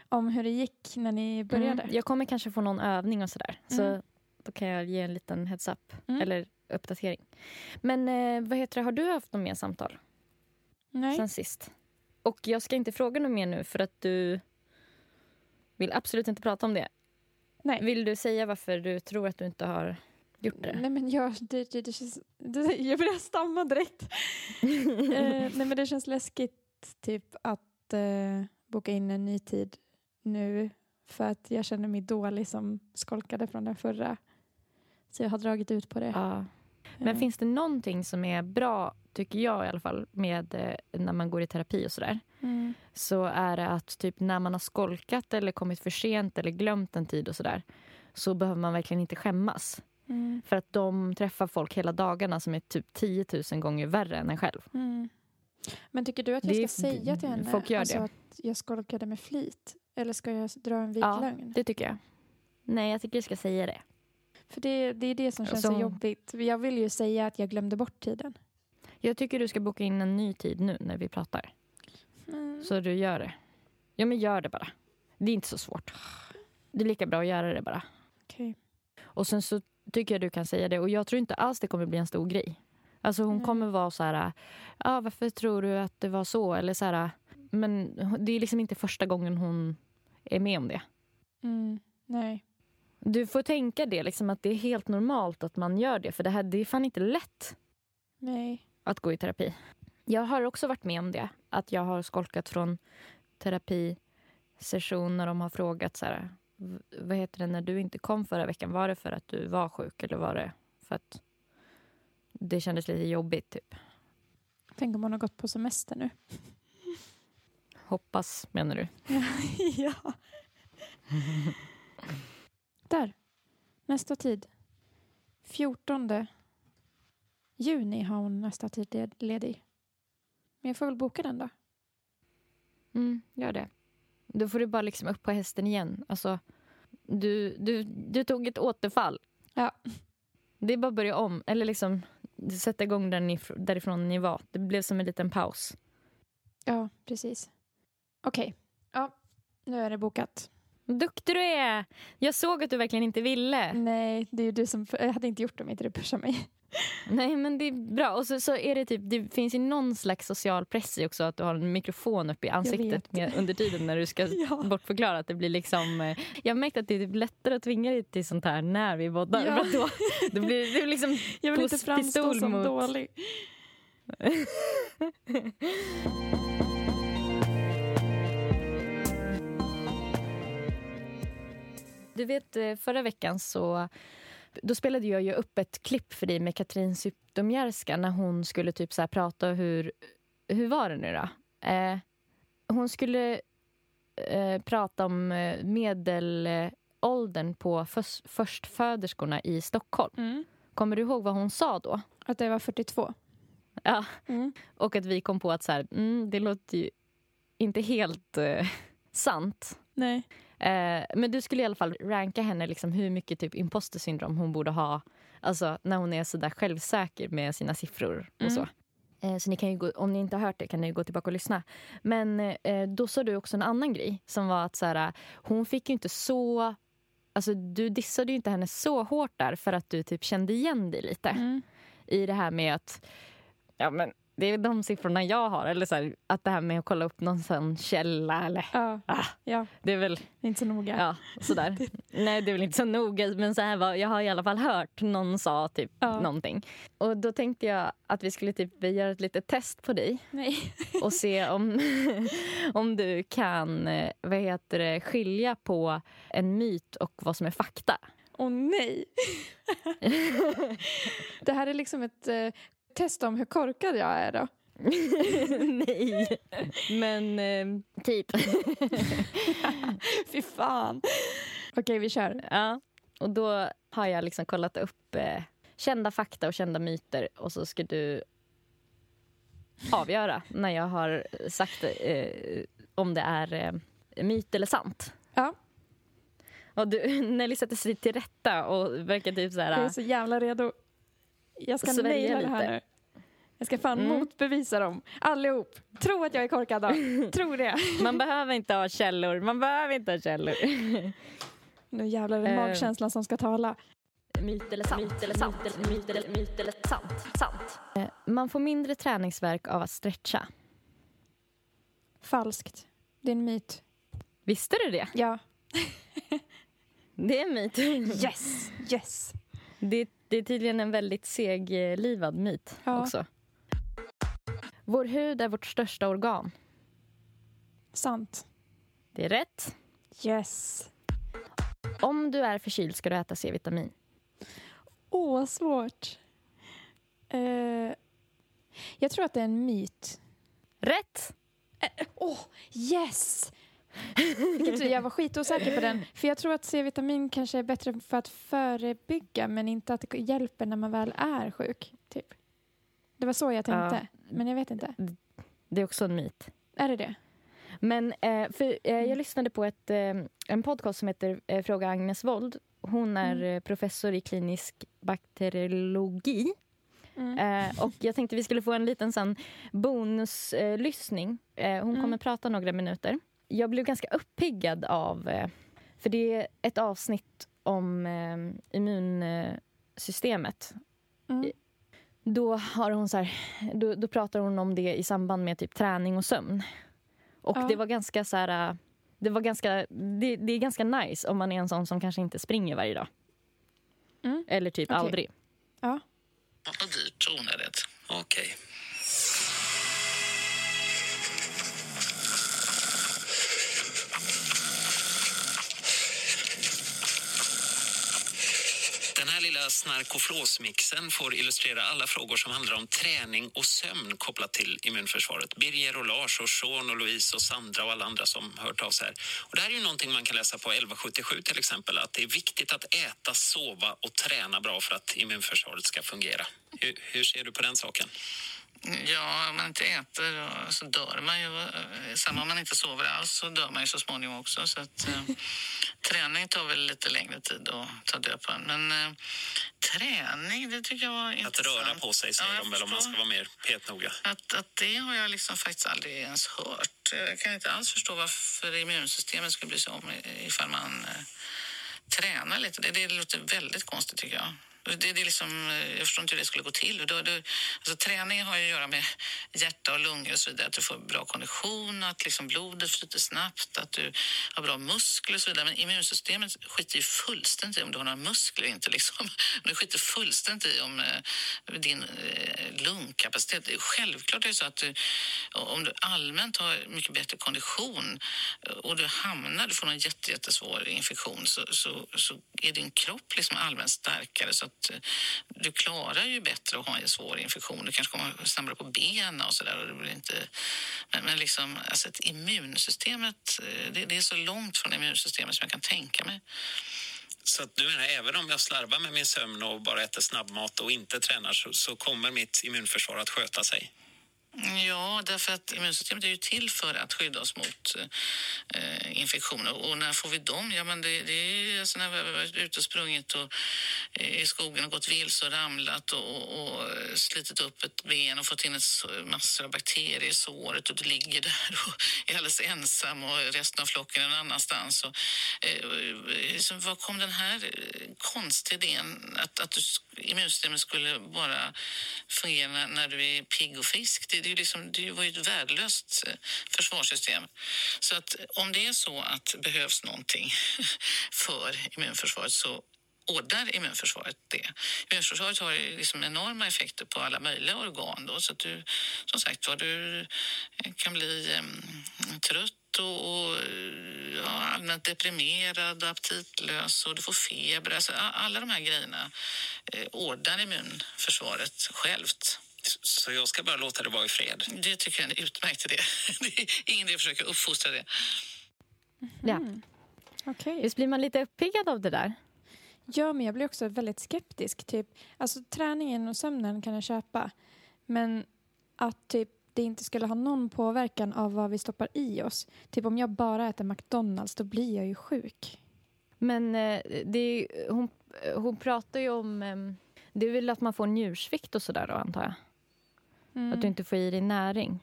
Om hur det gick när ni började. Mm. Jag kommer kanske få någon övning och sådär. Så Mm. då kan jag ge en liten heads up. Mm. Eller uppdatering. Men eh, vad heter det, har du haft något mer samtal Nej. sen sist? Och jag ska inte fråga något mer nu för att du vill absolut inte prata om det. Nej. Vill du säga varför du tror att du inte har gjort det? Nej men jag, det, det, det känns, det, jag börjar stamma direkt. [laughs] eh, nej men det känns läskigt typ att eh, boka in en ny tid nu för att jag känner mig dålig som skolkade från den förra. Så jag har dragit ut på det. Ja. Men Eh, finns det någonting som är bra, tycker jag i alla fall, med eh, när man går i terapi och sådär? mm, så är det att typ när man har skolkat eller kommit för sent eller glömt en tid och sådär så behöver man verkligen inte skämmas. Mm, För att de träffar folk hela dagarna som är typ 10 000 gånger värre än en själv. mm. Men tycker du att jag Det ska säga till henne folk gör alltså det. att jag skolkade med flit? Eller ska jag dra en vit Ja, lögn? Det tycker jag. Nej, jag tycker du ska säga det. För det, det är det som känns Så- så jobbigt. Jag vill ju säga att jag glömde bort tiden. Jag tycker du ska boka in en ny tid nu när vi pratar. Mm. Så du gör det. Ja, men gör det bara. Det är inte så svårt. Det är lika bra att göra det bara. Okej. Och sen så tycker jag du kan säga det. Och jag tror inte alls det kommer bli en stor grej. Alltså hon Nej. kommer vara så här, ja varför tror du att det var så? Eller så här, men det är liksom inte första gången hon är med om det. Mm. Nej. Du får tänka det, liksom att det är helt normalt att man gör det. För det här det är fan inte lätt Nej. att gå i terapi. Jag har också varit med om det. Att jag har skolkat från terapisession när de har frågat så här, vad heter det när du inte kom förra veckan? Var det för att du var sjuk eller var det för att det kändes lite jobbigt? Typ. Tänk om hon har gått på semester nu. Hoppas, menar du? [laughs] ja. Där. Nästa tid. 14 juni har hon nästa tid led- ledig. Men jag får väl boka den då. Mm, gör det. Då får du bara liksom upp på hästen igen. Alltså, du, du, du tog ett återfall. Ja. Det är bara att börja om. Eller liksom sätta igång if- därifrån ni var. Det blev som en liten paus. Ja, precis. Okej. Ja, nu är det bokat. Vad Duktig du är! Jag såg att du verkligen inte ville. Nej, det är ju du som... Jag hade inte gjort det om inte du pushar mig. Nej, men det är bra. Och så, så är det typ, det finns ju någon slags social press i också att du har en mikrofon uppe i ansiktet med, under tiden när du ska [laughs] Ja. bortförklara att det blir liksom... eh, Jag har märkt att det är lättare att tvinga dig till sånt här när vi poddar. Ja. Då, då blir det liksom [laughs] Jag vill inte framstå som mot- dålig. [laughs] Du vet, eh, förra veckan så då spelade jag ju upp ett klipp för dig med Katrin Zytomierska när hon skulle typ så prata hur... Hur var det nu då? Eh, hon skulle eh, prata om eh, medelåldern på förs- förstföderskorna i Stockholm. Mm. Kommer du ihåg vad hon sa då? Att det var 42. Ja, Mm. och att vi kom på att så här, mm, det låter ju inte helt eh, sant. Nej. Eh, men du skulle i alla fall ranka henne liksom hur mycket typ imposter syndrom hon borde ha. Alltså när hon är så där självsäker med sina siffror och Mm. så. Eh, så ni kan ju gå, om ni inte har hört det kan ni gå tillbaka och lyssna. Men eh, då sa du också en annan grej som var att så här, hon fick ju inte så... Alltså du dissade ju inte henne så hårt där för att du typ kände igen dig lite Mm. i det här med att ja, men det är de siffrorna jag har. Eller så här, att det här med att kolla upp någon sån källa. Eller, Ja. ah, ja, det är väl det är inte så noga. Ja, sådär. [laughs] Nej, det är väl inte så noga, men så här var, jag har i alla fall hört någon sa typ Ja. någonting. Och då tänkte jag att vi skulle typ göra ett litet test på dig Nej. och se om, [laughs] om du kan eh, vad heter det, skilja på en myt och vad som är fakta. Åh nej! [laughs] det här är liksom ett eh, test om hur korkad jag är då. [laughs] Nej, men eh, typ. [laughs] Fy fan. Okej, vi kör. ja. Och då har jag liksom kollat upp eh, kända fakta och kända myter och så ska du avgöra när jag har sagt eh, om det är eh, myt eller sant. Ja, Och du, [laughs] Nelly sätter sig till rätta och verkar typ så jag är här... så jävla redo. Jag ska naila det här lite. nu. Jag ska fan Mm. motbevisa dem. Allihop. Tro att jag är korkad då. [laughs] Tro det. Man behöver inte ha källor. Man behöver inte ha källor. Nu jävlar är det Eh. magkänslan som ska tala. Myt eller sant? Myt eller sant? Myt eller, myt eller sant? sant. Eh, Man får mindre träningsverk av att stretcha. Falskt. Det är en myt. Visste du det? Ja. [laughs] Det är en myt. Yes! Yes! Det, det är tydligen en väldigt seglivad myt Ja. också. Vår hud är vårt största organ. Sant. Det är rätt. Yes. Om du är förkyld ska du äta C-vitamin. Åh, vad svårt. Eh, jag tror att det är en myt. Rätt! Åh, yes! [laughs] Vilken tur, jag var skitosäker på den. För jag tror att C-vitamin kanske är bättre för att förebygga men inte att det hjälper när man väl är sjuk. Typ. Det var så jag tänkte. Men jag vet inte. Det är också en myt. Är det det? Men eh, för, eh, jag lyssnade på ett, eh, en podcast som heter Fråga Agnes Wold. Hon är Mm. professor i klinisk bakteriologi. Eh, och jag tänkte vi skulle få en liten sån bonuslyssning. Lyssning. hon Mm. kommer prata några minuter. Jag blev ganska uppiggad av... Eh, för det är ett avsnitt om eh, immunsystemet. Mm. Då, har hon så här, då, då pratar hon om det i samband med typ träning och sömn. Och Ja. det var ganska så här... äh, Det, var ganska, det, det är ganska nice om man är en sån som kanske inte springer varje dag. Mm. Eller typ Okej. aldrig. Ja. Vad dyrt onödigt. Okej. Den snarkoflåsmixen får illustrera alla frågor som handlar om träning och sömn kopplat till immunförsvaret. Birger och Lars och Sean och Louise och Sandra och alla andra som hört av sig här. Och det här är ju någonting man kan läsa på 1177 till exempel, att det är viktigt att äta, sova och träna bra för att immunförsvaret ska fungera. Hur, hur ser du på den saken? Ja, om man inte äter så dör man ju. Samma om man inte sover alls så dör man ju så småningom också. Så att, eh, [laughs] träning tar väl lite längre tid att ta död på en. Men eh, träning, det tycker jag var Att intressant. röra på sig säger Ja, de väl om man ska vara mer petnoga. Att, att det har jag liksom faktiskt aldrig ens hört. Jag kan inte alls förstå varför immunsystemet skulle bry sig om ifall man eh, tränar lite. Det, det låter väldigt konstigt tycker jag. Det, det är liksom, eh, jag förstår inte hur det skulle gå till. Då, då, alltså, träning har ju att göra med hjärta och lungor och så vidare. Att du får bra kondition, att liksom blodet flyter snabbt, att du har bra muskler och så vidare. Men immunsystemet skiter ju fullständigt i om du har några muskler eller inte. Liksom. [laughs] Det skiter fullständigt i om eh, din eh, lungkapacitet. Självklart är det så att du, om du allmänt har mycket bättre kondition eh, och du hamnar, du får en jätte, jättesvår infektion så, så, så är din kropp liksom allmänt starkare så att eh, du klarar ju bättre att ha en svår infektion. Du kanske kommer snabbare på benen och sådär. och det blir Inte... Men, men liksom, alltså ett immunsystemet, eh, det, det är så långt från immunsystemet som jag kan tänka mig. Så att du menar, även om jag slarvar med min sömn och bara äter snabbmat och inte tränar så, så kommer mitt immunförsvar att sköta sig? Ja, därför att immunsystemet är ju till för att skydda oss mot eh, infektioner. Och när får vi dem? Ja, men det, det är alltså när vi har varit ute och sprungit och, eh, i skogen och gått vilse och ramlat och, och, och eh, slitit upp ett ben och fått in ett, massor av bakterier i såret och du ligger där och är alldeles ensam och resten av flocken är någon annanstans. Och, eh, eh liksom, var kom den här eh, konstiga idén att, att du, immunsystemet skulle bara fungera när, du är pigg och frisk? Det, det, är liksom, det var ju ett värdelöst eh, försvarssystem. Så att om det är så att det behövs någonting [laughs] för immunförsvaret så ordnar immunförsvaret det. Immunförsvaret har ju liksom enorma effekter på alla möjliga organ. Då, så att du, som sagt var, du eh, kan bli em, trött och, och ja, allmänt deprimerad och aptitlös och du får feber. Alltså, alla de här grejerna eh, ordnar immunförsvaret självt. Så jag ska bara låta det vara i fred? Det tycker jag är en utmärkt idé. [laughs] Det är ingen idé att försöka uppfostra det. Ja. Okej. Visst blir man lite uppiggad av det där? Ja, men jag blir också väldigt skeptisk. Typ, alltså, träningen och sömnen kan jag köpa. Men att typ, det inte skulle ha någon påverkan av vad vi stoppar i oss. Typ om jag bara äter McDonalds, då blir jag ju sjuk. Men eh, det är, hon, hon pratar ju om... ehm, Det är väl att man får njursvikt och sådär då, antar jag. Mm. Att du inte får i dig näring.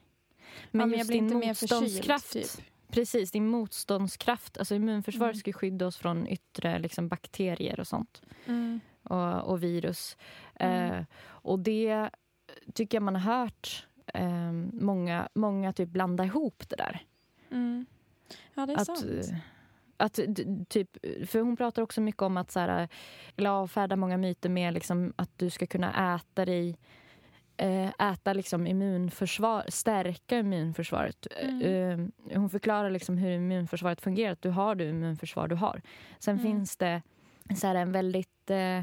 Men, ja, men jag blir din inte mer förkyld, typ. Precis, din motståndskraft. Alltså immunförsvaret Mm. ska skydda oss från yttre liksom, bakterier och sånt. Mm. Och, och virus. Mm. Eh, och det tycker jag man har hört eh, många, många typ blanda ihop det där. Mm. Ja, det är Att, sant. eh, att, typ, för hon pratar också mycket om att så här, eller avfärda många myter med liksom, att du ska kunna äta dig eh, äta liksom immunförsvar, stärka immunförsvaret. Mm. Eh, Hon förklarar liksom hur immunförsvaret fungerar. Att du har det immunförsvar du har. Sen Mm. finns det så här, en väldigt, eh,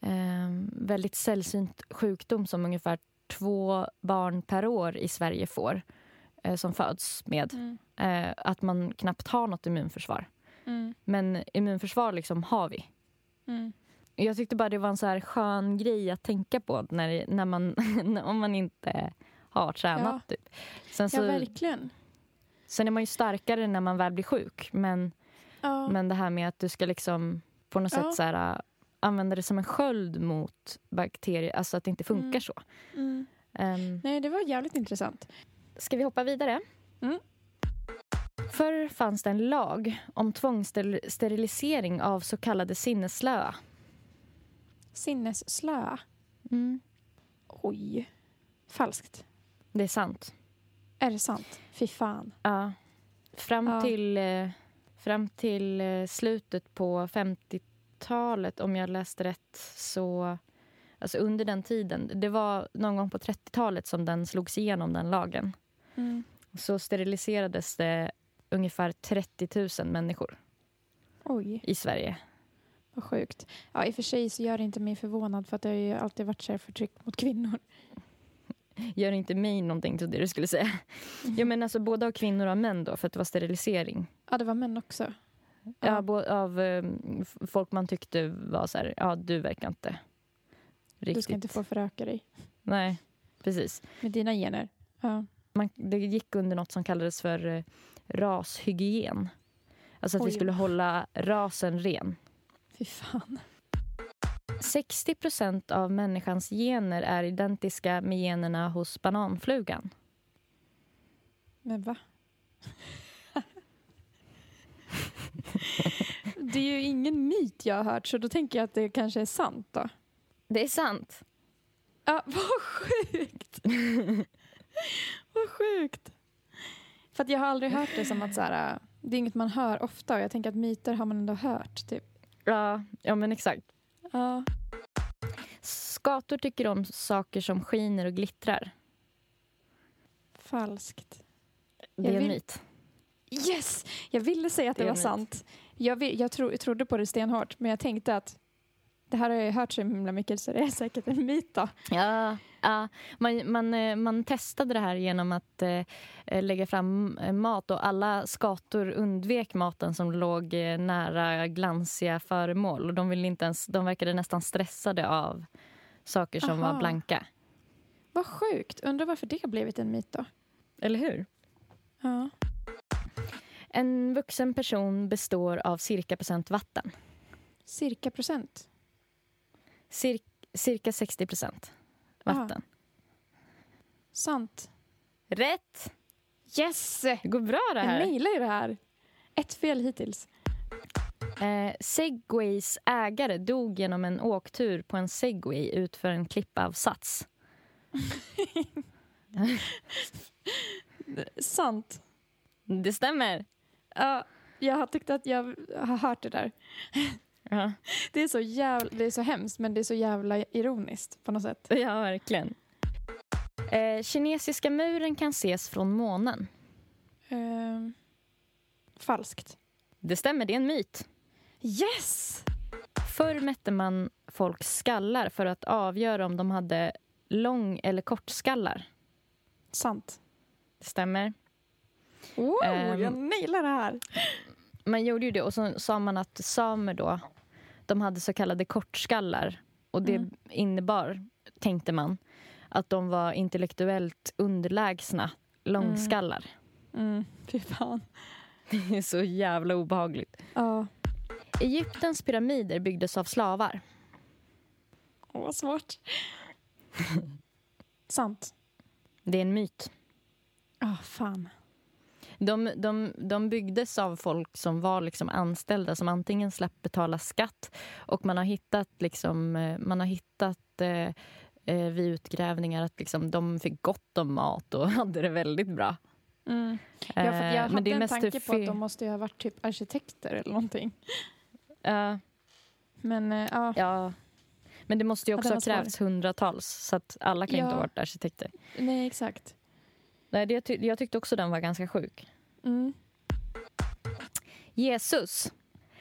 eh, väldigt sällsynt sjukdom som ungefär två barn per år i Sverige får. Eh, som föds med. Mm. Eh, att man knappt har något immunförsvar. Mm. Men immunförsvar liksom har vi. Mm. Jag tyckte bara det var en så här skön grej att tänka på när, när man, [laughs] om man inte har tränat. Typ. Sen, Ja, så, verkligen. sen är man ju starkare när man väl blir sjuk. Men, Ja. men det här med att du ska liksom på något Ja. sätt så här, använda det som en sköld mot bakterier. Alltså att det inte funkar Mm. så. Mm. Um, Nej, det var jävligt intressant. ska vi hoppa vidare? Mm. Förr fanns det en lag om tvångssterilisering av så kallade sinnesslöa. Sinnesslöa. Mm. Oj. Falskt. Det är sant. Är det sant? Fy fan. Ja. Fram Ja. till, eh, fram till eh, slutet på 50-talet, om jag läste rätt, så... Alltså under den tiden. Det var någon gång på 30-talet som den slogs igenom, den lagen. Mm. Så steriliserades det ungefär 30 000 människor Oj, i Sverige. vad sjukt. Ja, I och för sig så gör det inte mig förvånad för att det har ju alltid varit så här förtryck mot kvinnor. Gör inte mig någonting till det du skulle säga. [laughs] Ja, men alltså både av kvinnor och av män då, för att det var sterilisering. Ja, det var män också. Ja, bo- av f- folk man tyckte var så här, ja du verkar inte riktigt... Du ska inte få föröka dig Nej, precis. med dina gener. Ja. Man, det gick under något som kallades för eh, rashygien. Alltså att vi Oj. skulle hålla rasen ren. Fy fan. 60 procent av människans gener är identiska med generna hos bananflugan. Men va? Det är ju ingen myt jag har hört så då tänker jag att det kanske är sant då. Det är sant. Ja, [laughs] vad sjukt! vad sjukt! För att jag har aldrig hört det som att så här, äh, det är inget man hör ofta och jag tänker att myter har man ändå hört. Typ. Ja, ja men exakt. Ja. Skator tycker om saker som skiner och glittrar. Falskt. Det är en myt. Yes! Jag ville säga att Det det, var sant. Jag, vill, jag, tro, jag trodde på det stenhårt men jag tänkte att det här har jag hört så himla mycket så det är säkert en myt då. Ja, ja. Man, man, eh, man testade det här genom att eh, lägga fram eh, mat och alla skator undvek maten som låg eh, nära glansiga föremål. Och de, ville inte ens, de verkade nästan stressade av saker som Aha. var blanka. Vad sjukt. Undrar varför det har blivit en myt då? Eller hur? Ja. En vuxen person består av cirka procent vatten. Cirka procent. Cir cirka 60 procent vatten. Sant. Rätt! Yes! Det går bra det Jag här. nailar ju det här. Ett fel hittills. Eh, Segways ägare dog genom en åktur på en segway utför en klippavsats. [laughs] Sant. Det stämmer. Ja, jag har tyckt att jag har hört det där. Ja, Det är så jävla, det är så hemskt men det är så jävla ironiskt på något sätt. ja verkligen. Eh, kinesiska muren kan ses från månen. Ehm, falskt. Det stämmer, det är en myt. Yes! Förr mätte man folks skallar för att avgöra om de hade lång eller kort skallar. Sant. Det stämmer. Wow, Ehm. jag nailar det här. Man gjorde ju det och så sa man att samer då, de hade så kallade kortskallar. Och det Mm. innebar, tänkte man, att de var intellektuellt underlägsna långskallar. Mm, fy fan. [laughs] Det är så jävla obehagligt. Ja. Egyptens pyramider byggdes av slavar. Åh, vad svårt. [laughs] Sant. Det är en myt. Ja, fan. De, de, de byggdes av folk som var liksom anställda som antingen slapp betala skatt och man har hittat, liksom, eh, man har hittat eh, eh, vid utgrävningar att liksom, de fick gott om mat och [laughs] hade det väldigt bra. Mm. Ja, för jag Eh, hade men det är en tanke på att de måste ju ha varit typ arkitekter eller någonting. Ja, Men eh, ja, ja. Men det måste ju Ja, också ha krävts hundratals så att alla kan ju inte Ja. ha varit arkitekter. nej exakt. Nej, det, jag tyckte också den var ganska sjuk. Mm. Jesus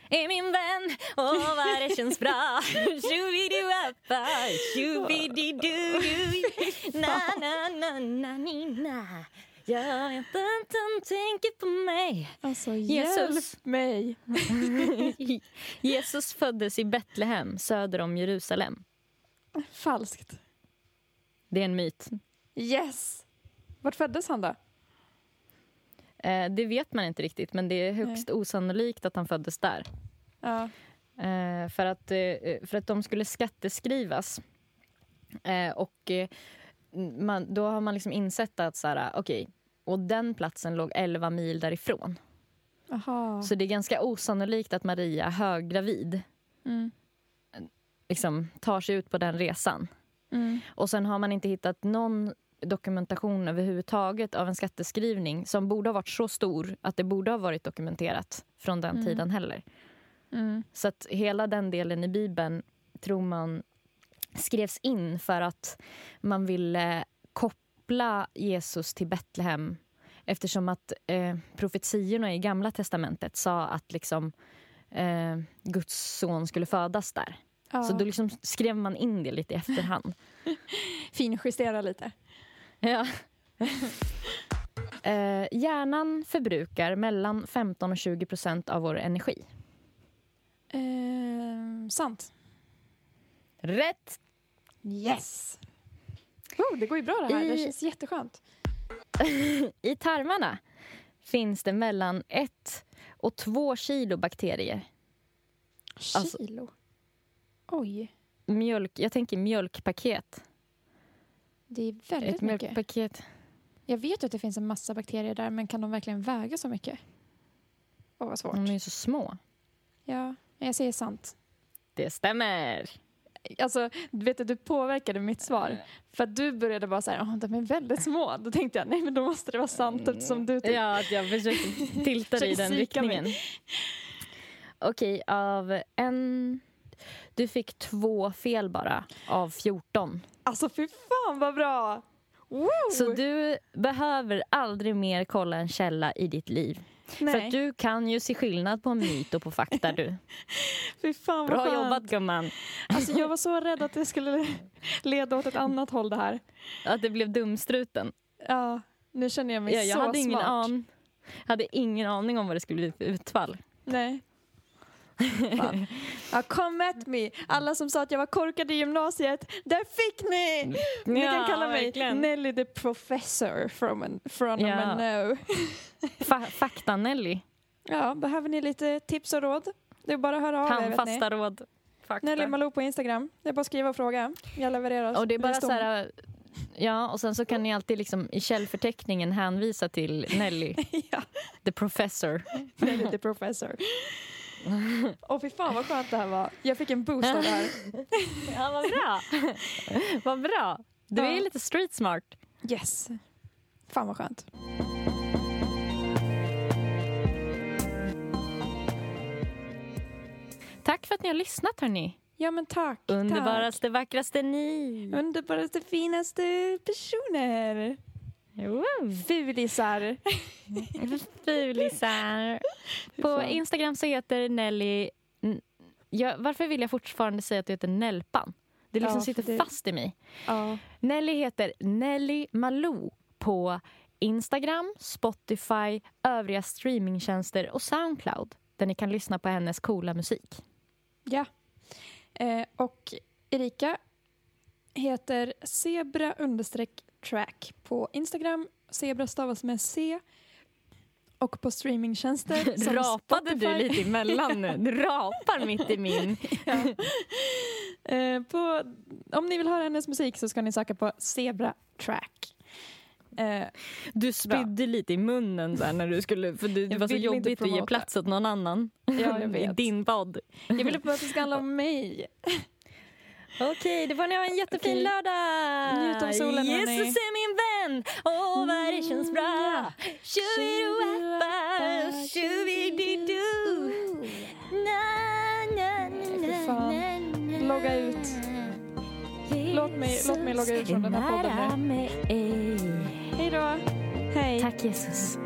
är min vän och vad det känns bra [laughs] Tjobidiwappa, tjobididu Na, na, na, na, ni, na Jag vet han tänker på mig Alltså Jesus. hjälp mig. [laughs] Jesus föddes i Betlehem söder om Jerusalem. Falskt. Det är en myt. Yes! Vart föddes han då? Eh, Det vet man inte riktigt, men det är högst osannolikt att han föddes där. Ja. Eh, för, att, eh, för att de skulle skatteskrivas. Och man, då har man liksom insett att så här, okej, och den platsen låg 11 mil därifrån. Aha. Så det är ganska osannolikt att Maria, höggravid, Mm. liksom, tar sig ut på den resan. Mm. Och sen har man inte hittat någon dokumentation överhuvudtaget av en skatteskrivning som borde ha varit så stor att det borde ha varit dokumenterat från den Mm. tiden heller. Mm. Så att hela den delen i Bibeln tror man skrevs in för att man ville koppla Jesus till Betlehem eftersom att eh, profetiorna i Gamla testamentet sa att liksom, eh, Guds son skulle födas där. Ja. Så då liksom skrev man in det lite i efterhand. [laughs] Finjustera lite. Ja. [laughs] Eh, hjärnan förbrukar mellan 15 och 20 procent av vår energi. Eh, sant. Rätt! Yes! Oh, det går ju bra det här. Det I- känns jätteskönt. [laughs] I tarmarna finns det mellan 1 och 2 kilo bakterier. Alltså- Kilo. Oj. Mjölk, jag tänker mjölkpaket. Det är väldigt Ett mycket. mjölkpaket. Jag vet att det finns en massa bakterier där, men kan de verkligen väga så mycket? Åh, vad svårt. De är ju så små. Ja, jag säger sant. Det stämmer. Alltså, du vet att du påverkade mitt svar. För att du började bara så här, "Åh, de är väldigt små. Då tänkte jag, nej men då måste det vara sant eftersom du typ... Ja, att jag försökte [laughs] tilta dig i den psyka mig. riktningen. Okej, av en... Du fick två fel bara av 14. Alltså fy fan vad bra! Woo! Så du behöver aldrig mer kolla en källa i ditt liv. För nej, att du kan ju se skillnad på myt och på fakta du. [laughs] fy fan vad Bra skönt. jobbat gumman. Alltså jag var så [laughs] rädd att det skulle leda åt ett annat håll det här. Att det blev dumstruten. Ja, nu känner jag mig Ja, jag så hade ingen, smart. an, hade ingen aning om vad det skulle bli för utfall. Nej. [laughs] Ja, come at me! Alla som sa att jag var korkad i gymnasiet, där fick ni! Ni kan Ja, kalla mig verkligen. Nelly the professor from, an, from Ja. no. [laughs] Fa- Fakta-Nelly. Ja, behöver ni lite tips och råd? Det är bara att höra av er. Handfasta råd. Fakta. Nelly Malou på Instagram. Det är bara att skriva och fråga. Jag levererar. Och det är bara så här... Ja, och sen så kan ni alltid liksom i källförteckningen hänvisa till Nelly, [laughs] ja, the professor. Nelly the professor. [laughs] Åh fy fan vad skönt det här var. Jag fick en boost av det här. [laughs] Ja, vad bra. vad bra. Du är Ja. lite street smart. Yes. Fan vad skönt. Tack för att ni har lyssnat hörni. Ja men tack. Underbaraste, vackraste ni. Tack. Underbaraste, finaste personer. Fulisar. [laughs] Fulisar. På. Instagram så heter Nelly... Jag, varför vill jag fortfarande säga att du heter Nelpan? Det liksom Ja, sitter det- fast i mig. Ja. Nelly heter Nelly Malou på Instagram, Spotify, övriga streamingtjänster och Soundcloud där ni kan lyssna på hennes coola musik. ja. Eh, och Erika heter zebra understreck track på Instagram. Zebra stavas med C. Och på streamingtjänster [laughs] som Rapade Spotify. du lite emellan nu? Du [laughs] rapar mitt i min. [laughs] Ja. Eh, på, om ni vill höra hennes musik så ska ni söka på Zebra Track. Eh, Du spydde lite i munnen här när du skulle, för det, det var så jobbigt att ge plats åt någon annan ja, jag i vet. din podd. Jag ville bara att det ska handla om mig. Okej, det får ni ha en jättefin Okej. lördag! Njut av solen, hörni. Jesus är min vän! Åh, vad det känns bra! Tjubiduappa, tjubididu Na, na, na, na, na. Logga ut. Låt mig- låt mig logga ut från den här podden nu. Hej då. Hej. Tack Jesus.